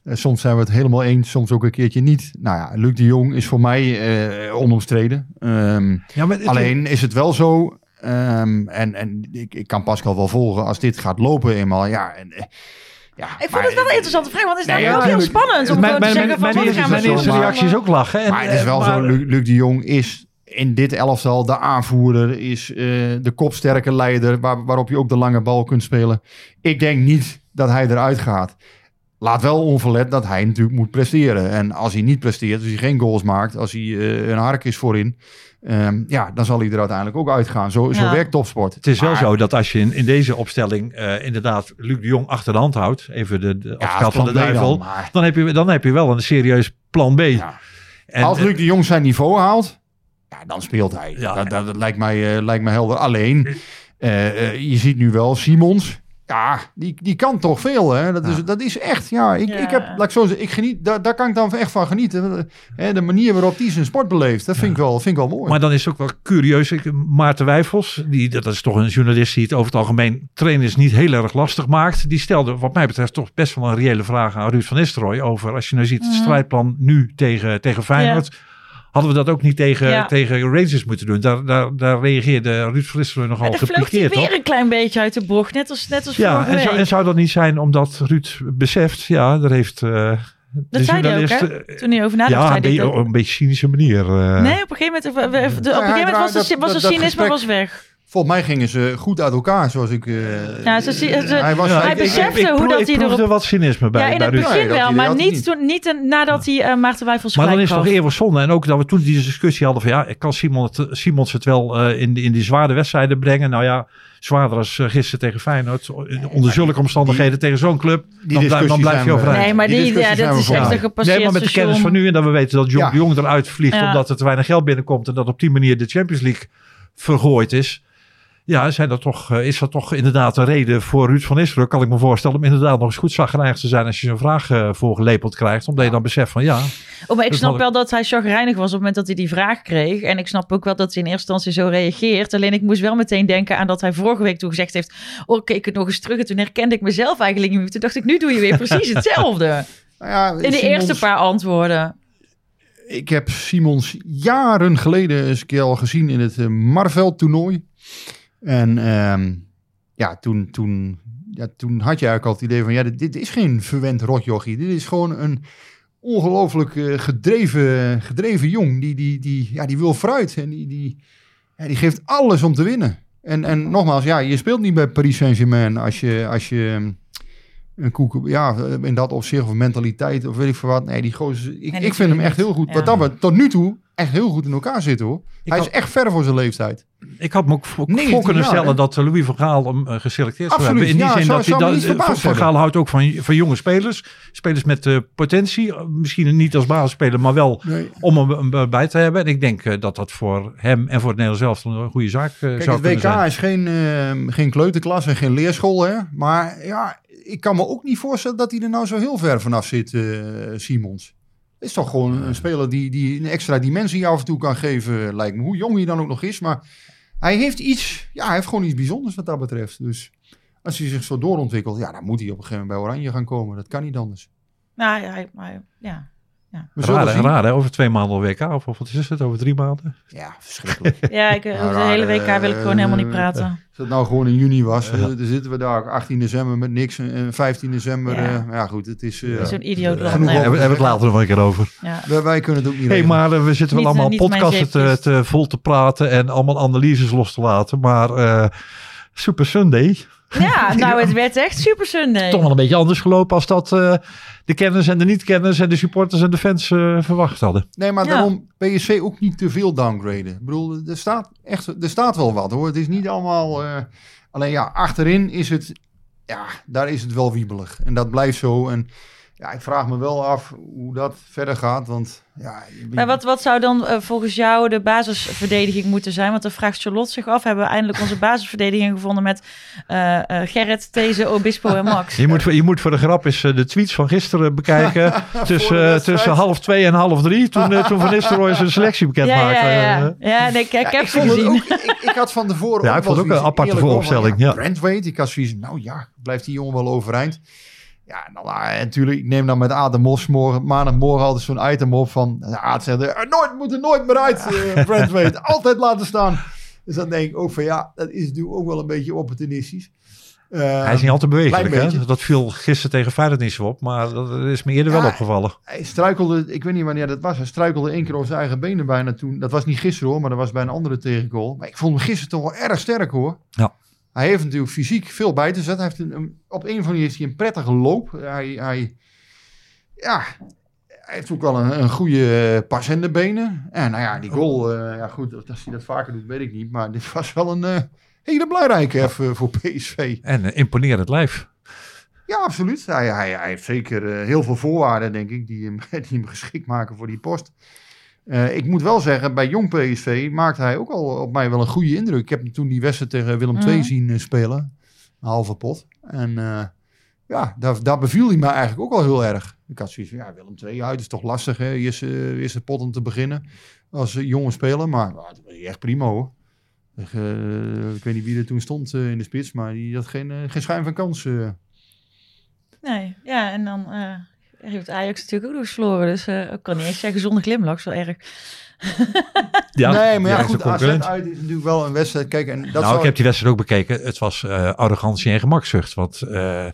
Soms zijn we het helemaal eens, soms ook een keertje niet. Nou ja, Luc de Jong is voor mij eh, onomstreden. Ehm, ja, maar het- alleen is het wel zo, ehm, en, en ik, ik kan Pascal wel volgen, als dit gaat lopen eenmaal, ja... En, eh, ja ik vond maar- het wel een interessante vraag, want het is Nee, namelijk ook heel spannend om te mijn, zeggen mijn, van mijn wat eerste, reactie is ook lachen. En, Maar het is eh, wel maar- zo, Luc, Luc de Jong is in dit elftal de aanvoerder, is eh, de kopsterke leider, waar, waarop je ook de lange bal kunt spelen. Ik denk niet dat hij eruit gaat. Laat wel onverlet dat hij natuurlijk moet presteren. En als hij niet presteert, als hij geen goals maakt, als hij eh, een hark is voorin, ehm, ja, dan zal hij er uiteindelijk ook uitgaan. Zo, zo werkt topsport. Het is wel zo dat als je in, in deze opstelling eh, inderdaad Luc de Jong achter de hand houdt, even de, de Ja, van de dan, duivel, maar- dan heb, je, dan heb je wel een serieus plan B. Ja. En, Als eh, Luc de Jong zijn niveau haalt, ja, dan speelt hij. Ja. dat, dat, dat lijkt, mij, eh, lijkt mij helder. Alleen, je ziet nu wel Simons. Ja, die, die kan toch veel, hè? Dat, Ja. is, dat is echt, ja. Ik, Ja. ik heb, laat ik zo zeggen, ik geniet, daar, daar kan ik dan echt van genieten. Hè, de manier waarop die zijn sport beleeft, dat vind, ik, wel, vind ik wel mooi. Maar dan is het ook wel curieus. Ik, Maarten Wijfels, die, dat is toch een journalist die het over het algemeen trainers niet heel erg lastig maakt. Die stelde wat mij betreft toch best wel een reële vraag aan Ruud van Nistelrooy. Over als je nou ziet het Mhm. strijdplan nu tegen, tegen Feyenoord. Hadden we dat ook niet tegen, Ja. tegen Rangers moeten doen? Daar, daar, daar reageerde Ruud Nistelrooy nogal gepikeerd op. weer een klein beetje uit de bocht. Net als, net als Ja, vorige en zou, en zou dat niet zijn omdat Ruud beseft, ja, daar heeft eh de dat zei hij ook, hè? eh, Toen hij over nadacht, ja, zei een, hij beetje, dat- op een beetje cynische manier. eh. Nee, op een gegeven moment, op een gegeven moment was, de, was de cynisme gesprek- was weg. Volgens mij gingen ze goed uit elkaar, zoals ik... eh, Ja, ze- ze- ze- hij was Ja, hij ik- ik- besefte ik, hoe dat ik hij erop- wat cynisme bij, ja, in het. Nee, begin wel, maar niet, niet. toen, niet een- nadat hij eh Maarten Wijfels Maar dan is het toch eerder zonde. En ook dat we toen die discussie hadden van ja, kan Simon het, Simons het wel eh, in, die- in die zware wedstrijden brengen? Nou ja, zwaarder als gisteren tegen Feyenoord. Onder zulke omstandigheden tegen zo'n club. Dan, blijf, dan blijf je overeind. Nee, maar Die ja, dat is echt een gepasseerd Nee, maar met de kennis van nu en dat we weten dat Jong de Jong eruit vliegt omdat er te weinig geld binnenkomt en dat op die manier de Champions League vergooid is. Ja, zijn dat toch, eh, is dat toch inderdaad een reden voor Ruud van Nistelrooy, kan ik me voorstellen, om inderdaad nog eens goed zagrijnig te zijn als je zo'n vraag eh, voorgelepeld krijgt. Omdat je dan beseft van ja, Oh, maar ik Dus snap wel dat hij chagrijnig was op het moment dat hij die vraag kreeg. En ik snap ook wel dat hij in eerste instantie zo reageert. Alleen ik moest wel meteen denken aan dat hij vorige week toen gezegd heeft... Oh, ik keek het nog eens terug en toen herkende ik mezelf eigenlijk niet meer. Toen dacht ik, nu doe je weer precies hetzelfde. nou ja, In de Simons- eerste paar antwoorden. Ik heb Simons jaren geleden eens een keer al gezien in het eh, Marveld toernooi. En ehm, ja, toen, toen, ja, toen had je eigenlijk al het idee van... Ja, dit, dit is geen verwend rotjochie. Dit is gewoon een ongelooflijk eh, gedreven, gedreven jong. Die, die, die, ja, die wil fruit. En die, die, ja, die geeft alles om te winnen. En, en nogmaals, ja, je speelt niet bij Paris Saint-Germain als je... Als je ehm, een koek, ja, in dat opzicht of mentaliteit of weet ik veel wat. Nee, die gozer, ik, ik vind hem echt heel goed. ja. Wat dat we tot nu toe echt heel goed in elkaar zitten hoor. Hij had- is echt ver voor zijn leeftijd. Ik had me ook voor, 19 voor kunnen jaar, stellen hè? dat Louis van Gaal hem eh, geselecteerd zou hebben. In die ja, zin dat hij dat, van. Gaal houdt ook van, van jonge spelers. Spelers met eh, potentie. eh, Misschien niet als basisspeler, maar wel Nee. om hem hem bij te hebben. En ik denk dat dat voor hem en voor het Nederlands zelf een goede zaak Kijk, zou het WK zijn. is geen, geen kleuterklas en geen leerschool hè. Maar ja, ik kan me ook niet voorstellen dat hij er nou zo heel ver vanaf zit, Simons. Het is toch gewoon een speler die, die een extra dimensie af en toe kan geven, lijkt me. Hoe jong hij dan ook nog is, maar hij heeft iets, ja, hij heeft gewoon iets bijzonders wat dat betreft. Dus als hij zich zo doorontwikkelt, ja, dan moet hij op een gegeven moment bij Oranje gaan komen. Dat kan niet anders. Nou, ja, hij- maar, ja. We zullen Raar, raar hè? Over twee maanden al WK. Of, of wat is het? Over drie maanden? Ja, verschrikkelijk. ja ik, over de Nou, hele nou, WK wil ik eh, gewoon helemaal niet eh, praten. Als het nou gewoon in juni was, eh, dan zitten we daar 18 december met niks en 15 december. Ja. Ja, ja goed, het is... eh, Zo'n idioot land. genoeg nee. Hebben we het later nog een keer over. Ja. wij, wij kunnen het ook niet hey, regelen. maar eh, we zitten wel Niet, eh, allemaal podcasten te, te vol te praten en allemaal analyses los te laten. Maar eh, Super Sunday, ja, nou het werd echt Super Sunday. toch wel een beetje anders gelopen als dat eh, de kenners en de niet-kenners en de supporters en de fans eh, verwacht hadden. Nee, maar Ja. daarom PSV ook niet te veel downgraden. Ik bedoel, er staat, echt, er staat wel wat hoor. Het is niet allemaal... eh, alleen ja, achterin is het... Ja, daar is het wel wiebelig. En dat blijft zo. En ja, ik vraag me wel af hoe dat verder gaat. Want ja... je- Maar wat, wat zou dan eh, volgens jou de basisverdediging moeten zijn? Want dan vraagt Charlotte zich af. Hebben we eindelijk onze basisverdediging gevonden met eh, eh, Gerrit, These, Obispo en Max? Je moet, voor- je moet voor de grap eens de tweets van gisteren bekijken. tussen, tussen half twee en half drie. Toen, toen Van Nistelrooy zijn selectie bekend ja, maakte. ja, ja. Ja nee, ik, ik Ja, heb ik, ze gezien. ook, ik, ik had van tevoren Ja, ook ik vond ook een aparte vooropstelling, ja. Brandweight, ik had zoiets nou ja, blijft die jongen wel overeind. Ja, nou, nou, natuurlijk, ik neem dan met Adam Mos morgen, maandagmorgen altijd zo'n item op van... Ja, Aad zegt, er nooit, moet er nooit meer uit, eh Brandweight. Altijd laten staan. Dus dan denk ik ook van, ja, dat is natuurlijk ook wel een beetje opportunistisch. Eh, Hij is niet altijd bewegelijk. klein Hè? Dat viel gisteren tegen Feyenoord niet zo op. Maar dat is me eerder Ja, wel opgevallen. Hij struikelde, ik weet niet wanneer dat was. Hij struikelde één keer op zijn eigen benen bijna toen. Dat was niet gisteren hoor, maar dat was bij een andere tegengoal. Maar ik vond hem gisteren toch wel erg sterk hoor. Ja. Hij heeft natuurlijk fysiek veel bij te zetten. Hij heeft een, op een of andere heeft hij een prettige loop. Hij, hij, ja, hij heeft ook wel een, een goede eh, pas in de benen. En nou ja, die goal, eh, ja goed, als hij dat vaker doet, weet ik niet. Maar dit was wel een eh, hele belangrijke even voor PSV. En eh, imponerend lijf. Ja, absoluut. Hij, hij, hij heeft zeker heel veel voorwaarden, denk ik, die hem, die hem geschikt maken voor die post. Eh, ik moet wel zeggen, bij jong PSV maakt hij ook al op mij wel een goede indruk. Ik heb hem toen die wedstrijd tegen Willem II zien eh, spelen. Een halve pot. En eh, ja, daar, daar beviel hij me eigenlijk ook al heel erg. Ik had zoiets van, ja, Willem II uit is toch lastig, hè? Eerste, eerste pot om te beginnen als jonge speler. Maar nou, dat was echt prima, hoor. Ik, ik weet niet wie er toen stond in de spits, maar die had geen, geen schijn van kans. Nee, ja, en dan eh, heeft Ajax natuurlijk ook nog verloren. Dus eh, ik kan niet eens zeggen zonder glimlach, zo erg. Ja, nee, maar ja, directe goed, AZ uit is natuurlijk wel een wedstrijd. Kijk, en dat nou, zou- ik heb die wedstrijd ook bekeken. Het was eh, arrogantie en gemakzucht. Want eh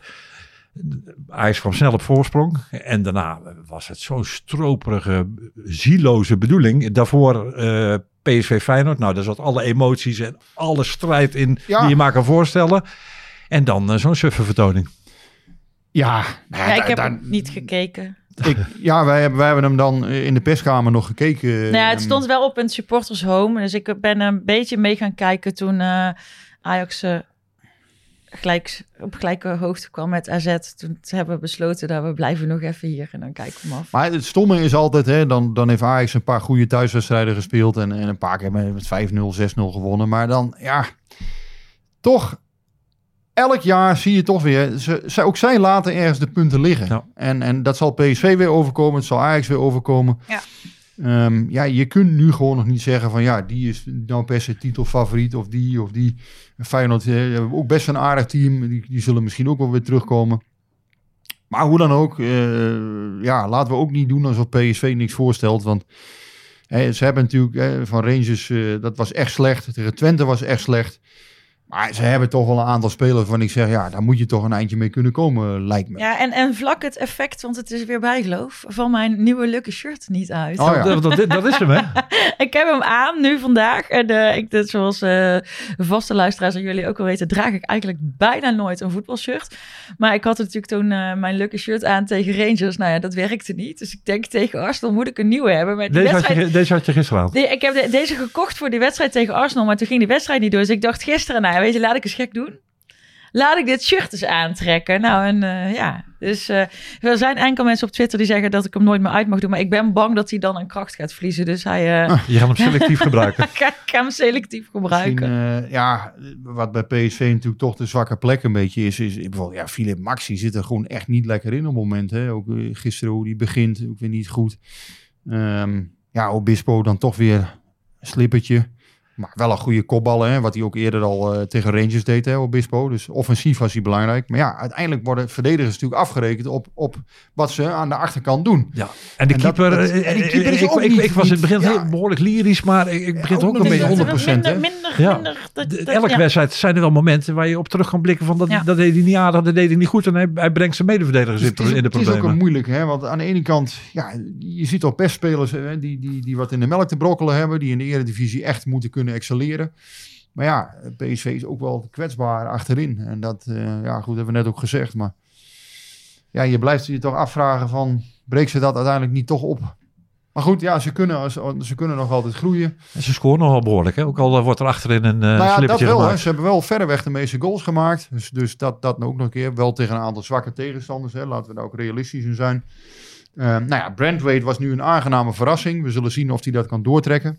Ajax kwam snel op voorsprong. En daarna was het zo'n stroperige, zieloze bedoeling. Daarvoor eh, PSV Feyenoord. Nou, daar zat alle emoties en alle strijd in Ja. die je maar kan voorstellen. En dan zo'n suffe vertoning. Ja, Ja, ik heb daar- niet gekeken. ik, ja wij, hebben, wij hebben hem dan eh, in de perskamer nog gekeken. Nou ja, het Ehm, stond wel op een supporters home. Dus ik ben een beetje mee gaan kijken toen eh, Ajax eh, gelijk, op gelijke hoogte kwam met AZ. Toen hebben we besloten dat we blijven nog even hier en dan kijken we hem af. Maar het stomme is altijd, hè, dan, dan heeft Ajax een paar goede thuiswedstrijden gespeeld. En, en een paar keer met met 5-0, 6-0 gewonnen. Maar dan, ja, toch, elk jaar zie je toch weer, ze, ze, ook zij laten ergens de punten liggen. Ja. En, en dat zal PSV weer overkomen, het zal Ajax weer overkomen. Ja. Ehm, ja, je kunt nu gewoon nog niet zeggen van ja, die is nou per se titelfavoriet of die of die. Feyenoord eh, hebben ook best een aardig team, die, die zullen misschien ook wel weer terugkomen. Maar hoe dan ook, eh, ja, laten we ook niet doen alsof PSV niks voorstelt. Want hè, ze hebben natuurlijk hè, van Rangers, eh, dat was echt slecht. Tegen Twente was echt slecht. Maar ze hebben toch wel een aantal spelers waarvan ik zeg, ja, daar moet je toch een eindje mee kunnen komen, lijkt me. Ja, en, en vlak het effect, want het is weer bijgeloof, van mijn nieuwe lucky shirt niet uit. Oh ja. Dat, dat, dat is hem, hè? Ik heb hem aan nu vandaag. En eh, ik, dit, zoals eh, vaste luisteraars en jullie ook wel weten, draag ik eigenlijk bijna nooit een voetbalshirt. Maar ik had natuurlijk toen eh, mijn lucky shirt aan tegen Rangers. Nou ja, dat werkte niet. Dus ik denk tegen Arsenal moet ik een nieuwe hebben. Maar die Deze had, wedstrijd... je, deze had je gisteren aan. Nee, ik heb de- deze gekocht voor die wedstrijd tegen Arsenal, maar toen ging die wedstrijd niet door. Dus ik dacht gisteren, nou weet je, laat ik eens gek doen. Laat ik dit shirt eens aantrekken. Nou, en eh, ja, dus eh, er zijn enkel mensen op Twitter die zeggen dat ik hem nooit meer uit mag doen. Maar ik ben bang dat hij dan aan kracht gaat verliezen. Dus hij, eh, Je gaat hem selectief gebruiken. ik ga- ik ga hem selectief gebruiken. Eh, ja, wat bij PSV natuurlijk toch de zwakke plek een beetje is, is bijvoorbeeld, ja, Philip Maxi zit er gewoon echt niet lekker in op het moment. Hè? Ook gisteren hoe die begint, ook weer niet goed. Ehm, ja, Obispo dan toch weer een slippertje. Maar wel een goede kopballen, hè? wat hij ook eerder al eh, tegen Rangers deed, hè, Obispo. Dus offensief was hij belangrijk. Maar ja, uiteindelijk worden verdedigers natuurlijk afgerekend op, op wat ze aan de achterkant doen. Ja. En de En keeper, dat- eh, en die eh, keeper is ik, ook ik, niet- ik was in het begin heel ja. behoorlijk lyrisch, maar ik, ik begin ook een beetje... 100%, hè? minder, minder, Ja. minder. Dat, De- dat- elke ja. wedstrijd zijn er wel momenten waar je op terug kan blikken van dat, Ja. dat deed hij niet aardig, dat deed hij niet goed. En hij, hij brengt zijn medeverdedigers Dus in, het is, in de het is ook problemen. een moeilijk, hè? want aan de ene kant, ja, je ziet al best spelers hè, die, die, die wat in de melk te brokkelen hebben, die in de eredivisie echt moeten kunnen excelleren. Maar ja, PSV is ook wel kwetsbaar achterin. En dat, eh, ja goed, hebben we net ook gezegd. Maar ja, je blijft je toch afvragen van, breekt ze dat uiteindelijk niet toch op? Maar goed, ja, ze kunnen, ze kunnen nog altijd groeien. En ze scoren nogal behoorlijk. Hè? Ook al eh, wordt er achterin een uh, nou ja, dat wel. Hè. Ze hebben wel verreweg de meeste goals gemaakt. Dus, dus dat, dat ook nog een keer. Wel tegen een aantal zwakke tegenstanders. Hè. Laten we daar ook realistisch in zijn. Uh, nou ja, Brandweight was nu een aangename verrassing. We zullen zien of hij dat kan doortrekken.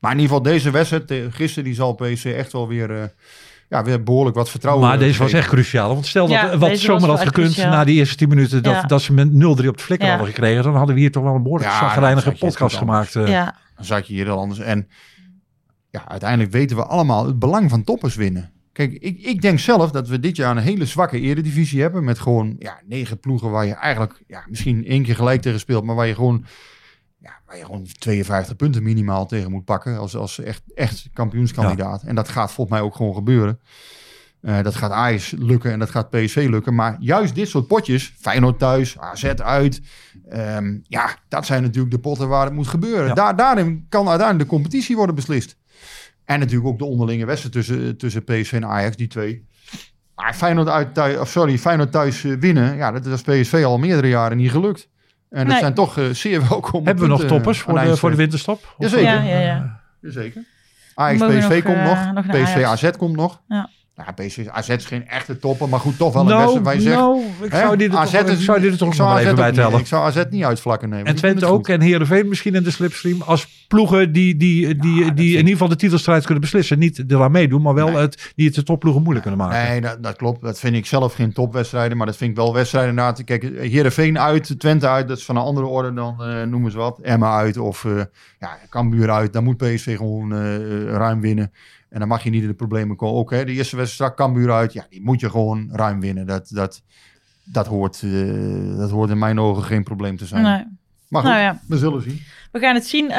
Maar in ieder geval deze wedstrijd, eh, gisteren, die zal PSC echt wel weer, uh, ja, weer behoorlijk wat vertrouwen Maar deze was echt cruciaal. Want stel Ja, dat wat zomaar had gekund cruciaal. na die eerste 10 minuten dat, Ja. dat ze met 0-3 op de flikker Ja. hadden gekregen, dan hadden we hier toch wel een behoorlijk Ja, zagrijnige podcast gemaakt. eh. Ja, Dan zat je hier heel anders. En ja, uiteindelijk weten we allemaal het belang van toppers winnen. Kijk, ik, ik denk zelf dat we dit jaar een hele zwakke eredivisie hebben. Met gewoon ja, negen ploegen waar je eigenlijk ja, misschien één keer gelijk tegen speelt. Maar waar je gewoon, ja, waar je gewoon 52 punten minimaal tegen moet pakken. Als, als echt, echt kampioenskandidaat. En dat gaat volgens mij ook gewoon gebeuren. Eh, dat gaat Ajax lukken en dat gaat PSV lukken. Maar juist dit soort potjes, Feyenoord thuis, AZ uit. ehm, ja, dat zijn natuurlijk de potten waar het moet gebeuren. Ja. Daar, daarin kan uiteindelijk de competitie worden beslist. En natuurlijk ook de onderlinge wedstrijd tussen, tussen PSV en Ajax, die twee. Maar Feyenoord, uit, thuis, of sorry, Feyenoord thuis eh, winnen, ja, dat is als PSV al meerdere jaren niet gelukt. En dat Nee. zijn toch eh, zeer welkom. Hebben we nog punten, toppers eh, voor de, voor de eind- winterstop? Jazeker. Ja, ja, ja. Jazeker. PSV nog, komt eh, nog. nog PSV. AZ komt nog. Ja. Ja, PSV, AZ is geen echte topper, maar goed, toch wel een Nou, wedstrijd waar je zegt... nou, ik hè, zou die er AZ toch, ik is- zou er toch ik nog zou AZ even bij niet- tellen. Ik zou AZ niet uitvlakken nemen. En Twente ook en Heerenveen misschien in de slipstream. Als ploegen die, die, die, die in ieder geval de titelstrijd kunnen beslissen. Niet eraan meedoen, maar wel het, die het de topploegen moeilijk kunnen maken. Nee, dat, dat klopt. Dat vind ik zelf geen topwedstrijden. Maar dat vind ik wel wedstrijden inderdaad. Kijk, Heerenveen uit, Twente uit. Dat is van een andere orde dan eh noemen ze wat. Emma uit of eh ja, Cambuur uit. Dan moet PSV gewoon eh, ruim winnen. En dan mag je niet in de problemen komen. Ook hè, de eerste wedstrijd strak Cambuur uit. Ja, die moet je gewoon ruim winnen. Dat, dat, dat, hoort, eh, dat hoort in mijn ogen geen probleem te zijn. Nee. Maar goed, Nou ja. we zullen zien. We gaan het zien. Eh,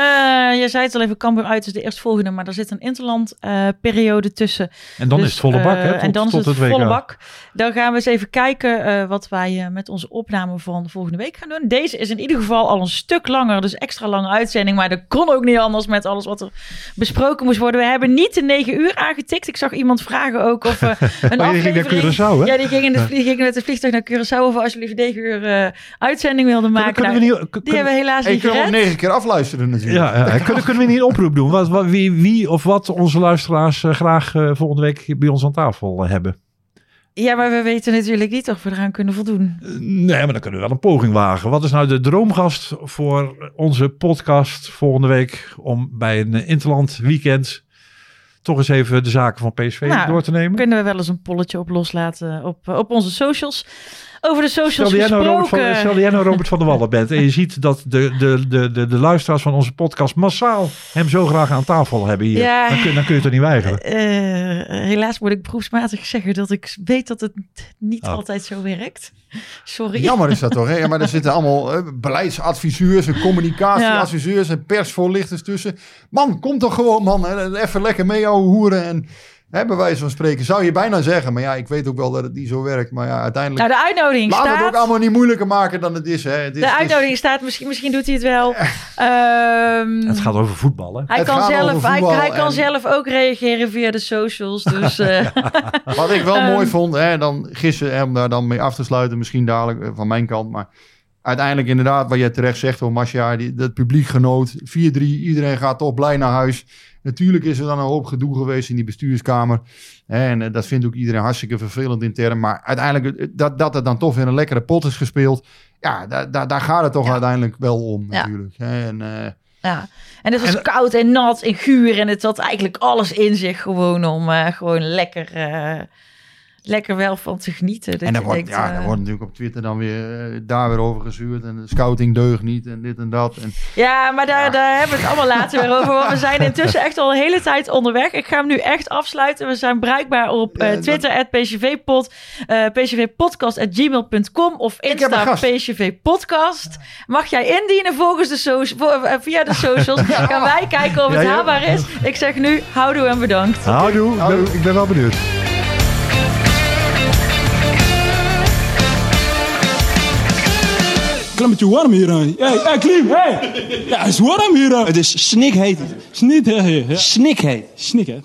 je zei het al even, Cambuur uit is de eerstvolgende, maar er zit een interland eh, periode tussen. En dan Dus, is het volle bak, eh, hè? Tot, en dan is het volle bak. Dan gaan we eens even kijken eh, wat wij eh, met onze opname van volgende week gaan doen. Deze is in ieder geval al een stuk langer, dus extra lange uitzending. Maar dat kon ook niet anders met alles wat er besproken moest worden. We hebben niet de negen uur aangetikt. Ik zag iemand vragen ook of we een Oh, je ging naar aflevering... Curaçao, hè? Ja, die ging, in de, die ging met het vliegtuig naar Curaçao of alsjeblieft negen uur eh, uitzending wilden maken. Kunnen, Nou, kunnen we niet, kun- die hebben we helaas niet gered. negen keer afluisteren natuurlijk. ja, ja, kunnen, kunnen we niet een oproep doen? Wat, wat, wie, wie of wat onze luisteraars eh, graag eh, volgende week bij ons aan tafel eh, hebben? Ja, maar we weten natuurlijk niet of we eraan kunnen voldoen. Nee, maar dan kunnen we wel een poging wagen. Wat is nou de droomgast voor onze podcast volgende week om bij een Interland weekend toch eens even de zaken van PSV Nou, door te nemen? Kunnen we wel eens een polletje op loslaten op, op onze socials. Over de socials Stel jij, nou Robert van, gesproken. stel jij nou Robert van der Wallen bent en je ziet dat de, de, de, de, de luisteraars van onze podcast massaal hem zo graag aan tafel hebben hier. Ja. Dan, kun, dan kun je het er niet weigeren. Eh, helaas moet ik beroepsmatig zeggen dat ik weet dat het niet Oh. altijd zo werkt. Sorry. Jammer is dat toch, hè? Ja, maar er zitten allemaal eh, beleidsadviseurs en communicatieadviseurs en persvoorlichters tussen. Man, kom toch gewoon, man. Even lekker mee, ouwe hoeren. En hè, bij wijze van spreken zou je bijna zeggen. Maar ja, ik weet ook wel dat het niet zo werkt. Maar ja, uiteindelijk... Nou, de uitnodiging we het ook allemaal niet moeilijker maken dan het is. Hè? Het is De is- uitnodiging staat. Misschien, misschien doet hij het wel. Ehm, Het gaat over voetbal, hè? hij Het kan, gaat zelf, over hij, voetbal hij kan en- zelf ook reageren via de socials. Dus eh, Wat ik wel Ehm. mooi vond, hè, dan gisteren, hè, om daar dan mee af te sluiten, misschien dadelijk eh, van mijn kant. Maar uiteindelijk inderdaad, wat jij terecht zegt, hoor, Masja, die, dat publiek genoot. 4-3, iedereen gaat toch blij naar huis. Natuurlijk is er dan een hoop gedoe geweest in die bestuurskamer. En eh, dat vindt ook iedereen hartstikke vervelend intern. Maar uiteindelijk, eh, dat, dat er dan toch weer een lekkere pot is gespeeld. Ja, daar, daar, daar gaat het toch Ja. uiteindelijk wel om Ja. natuurlijk. En, eh, ja. En het was En- koud en nat en guur. En het had eigenlijk alles in zich gewoon om eh, gewoon lekker, lekker wel van te genieten. Dat En je wordt, denkt, ja, eh, daar wordt natuurlijk op Twitter dan weer eh, daar weer over gezuurd. En de scouting deugt niet en dit en dat. En Ja, maar daar, daar hebben we het allemaal later weer over. Want we zijn intussen echt al een hele tijd onderweg. Ik ga hem nu echt afsluiten. We zijn bereikbaar op eh, Ja, dat- Twitter, at PCVpod, eh pcvpodcast.gmail.com of Insta. PCVpodcast. Mag jij indienen volgens de eh, via de socials. Gaan wij kijken of het Ja, ja. haalbaar is. Ik zeg nu, houdoe en bedankt. Houdoe, ik ben- ik ben wel benieuwd. Klimmetje warm hier aan. Hey, hey, Klim, hey! Ja, het is warm hier aan. Het is snikheet. Snit, hè? Ja. Snikheet. Snik, hè?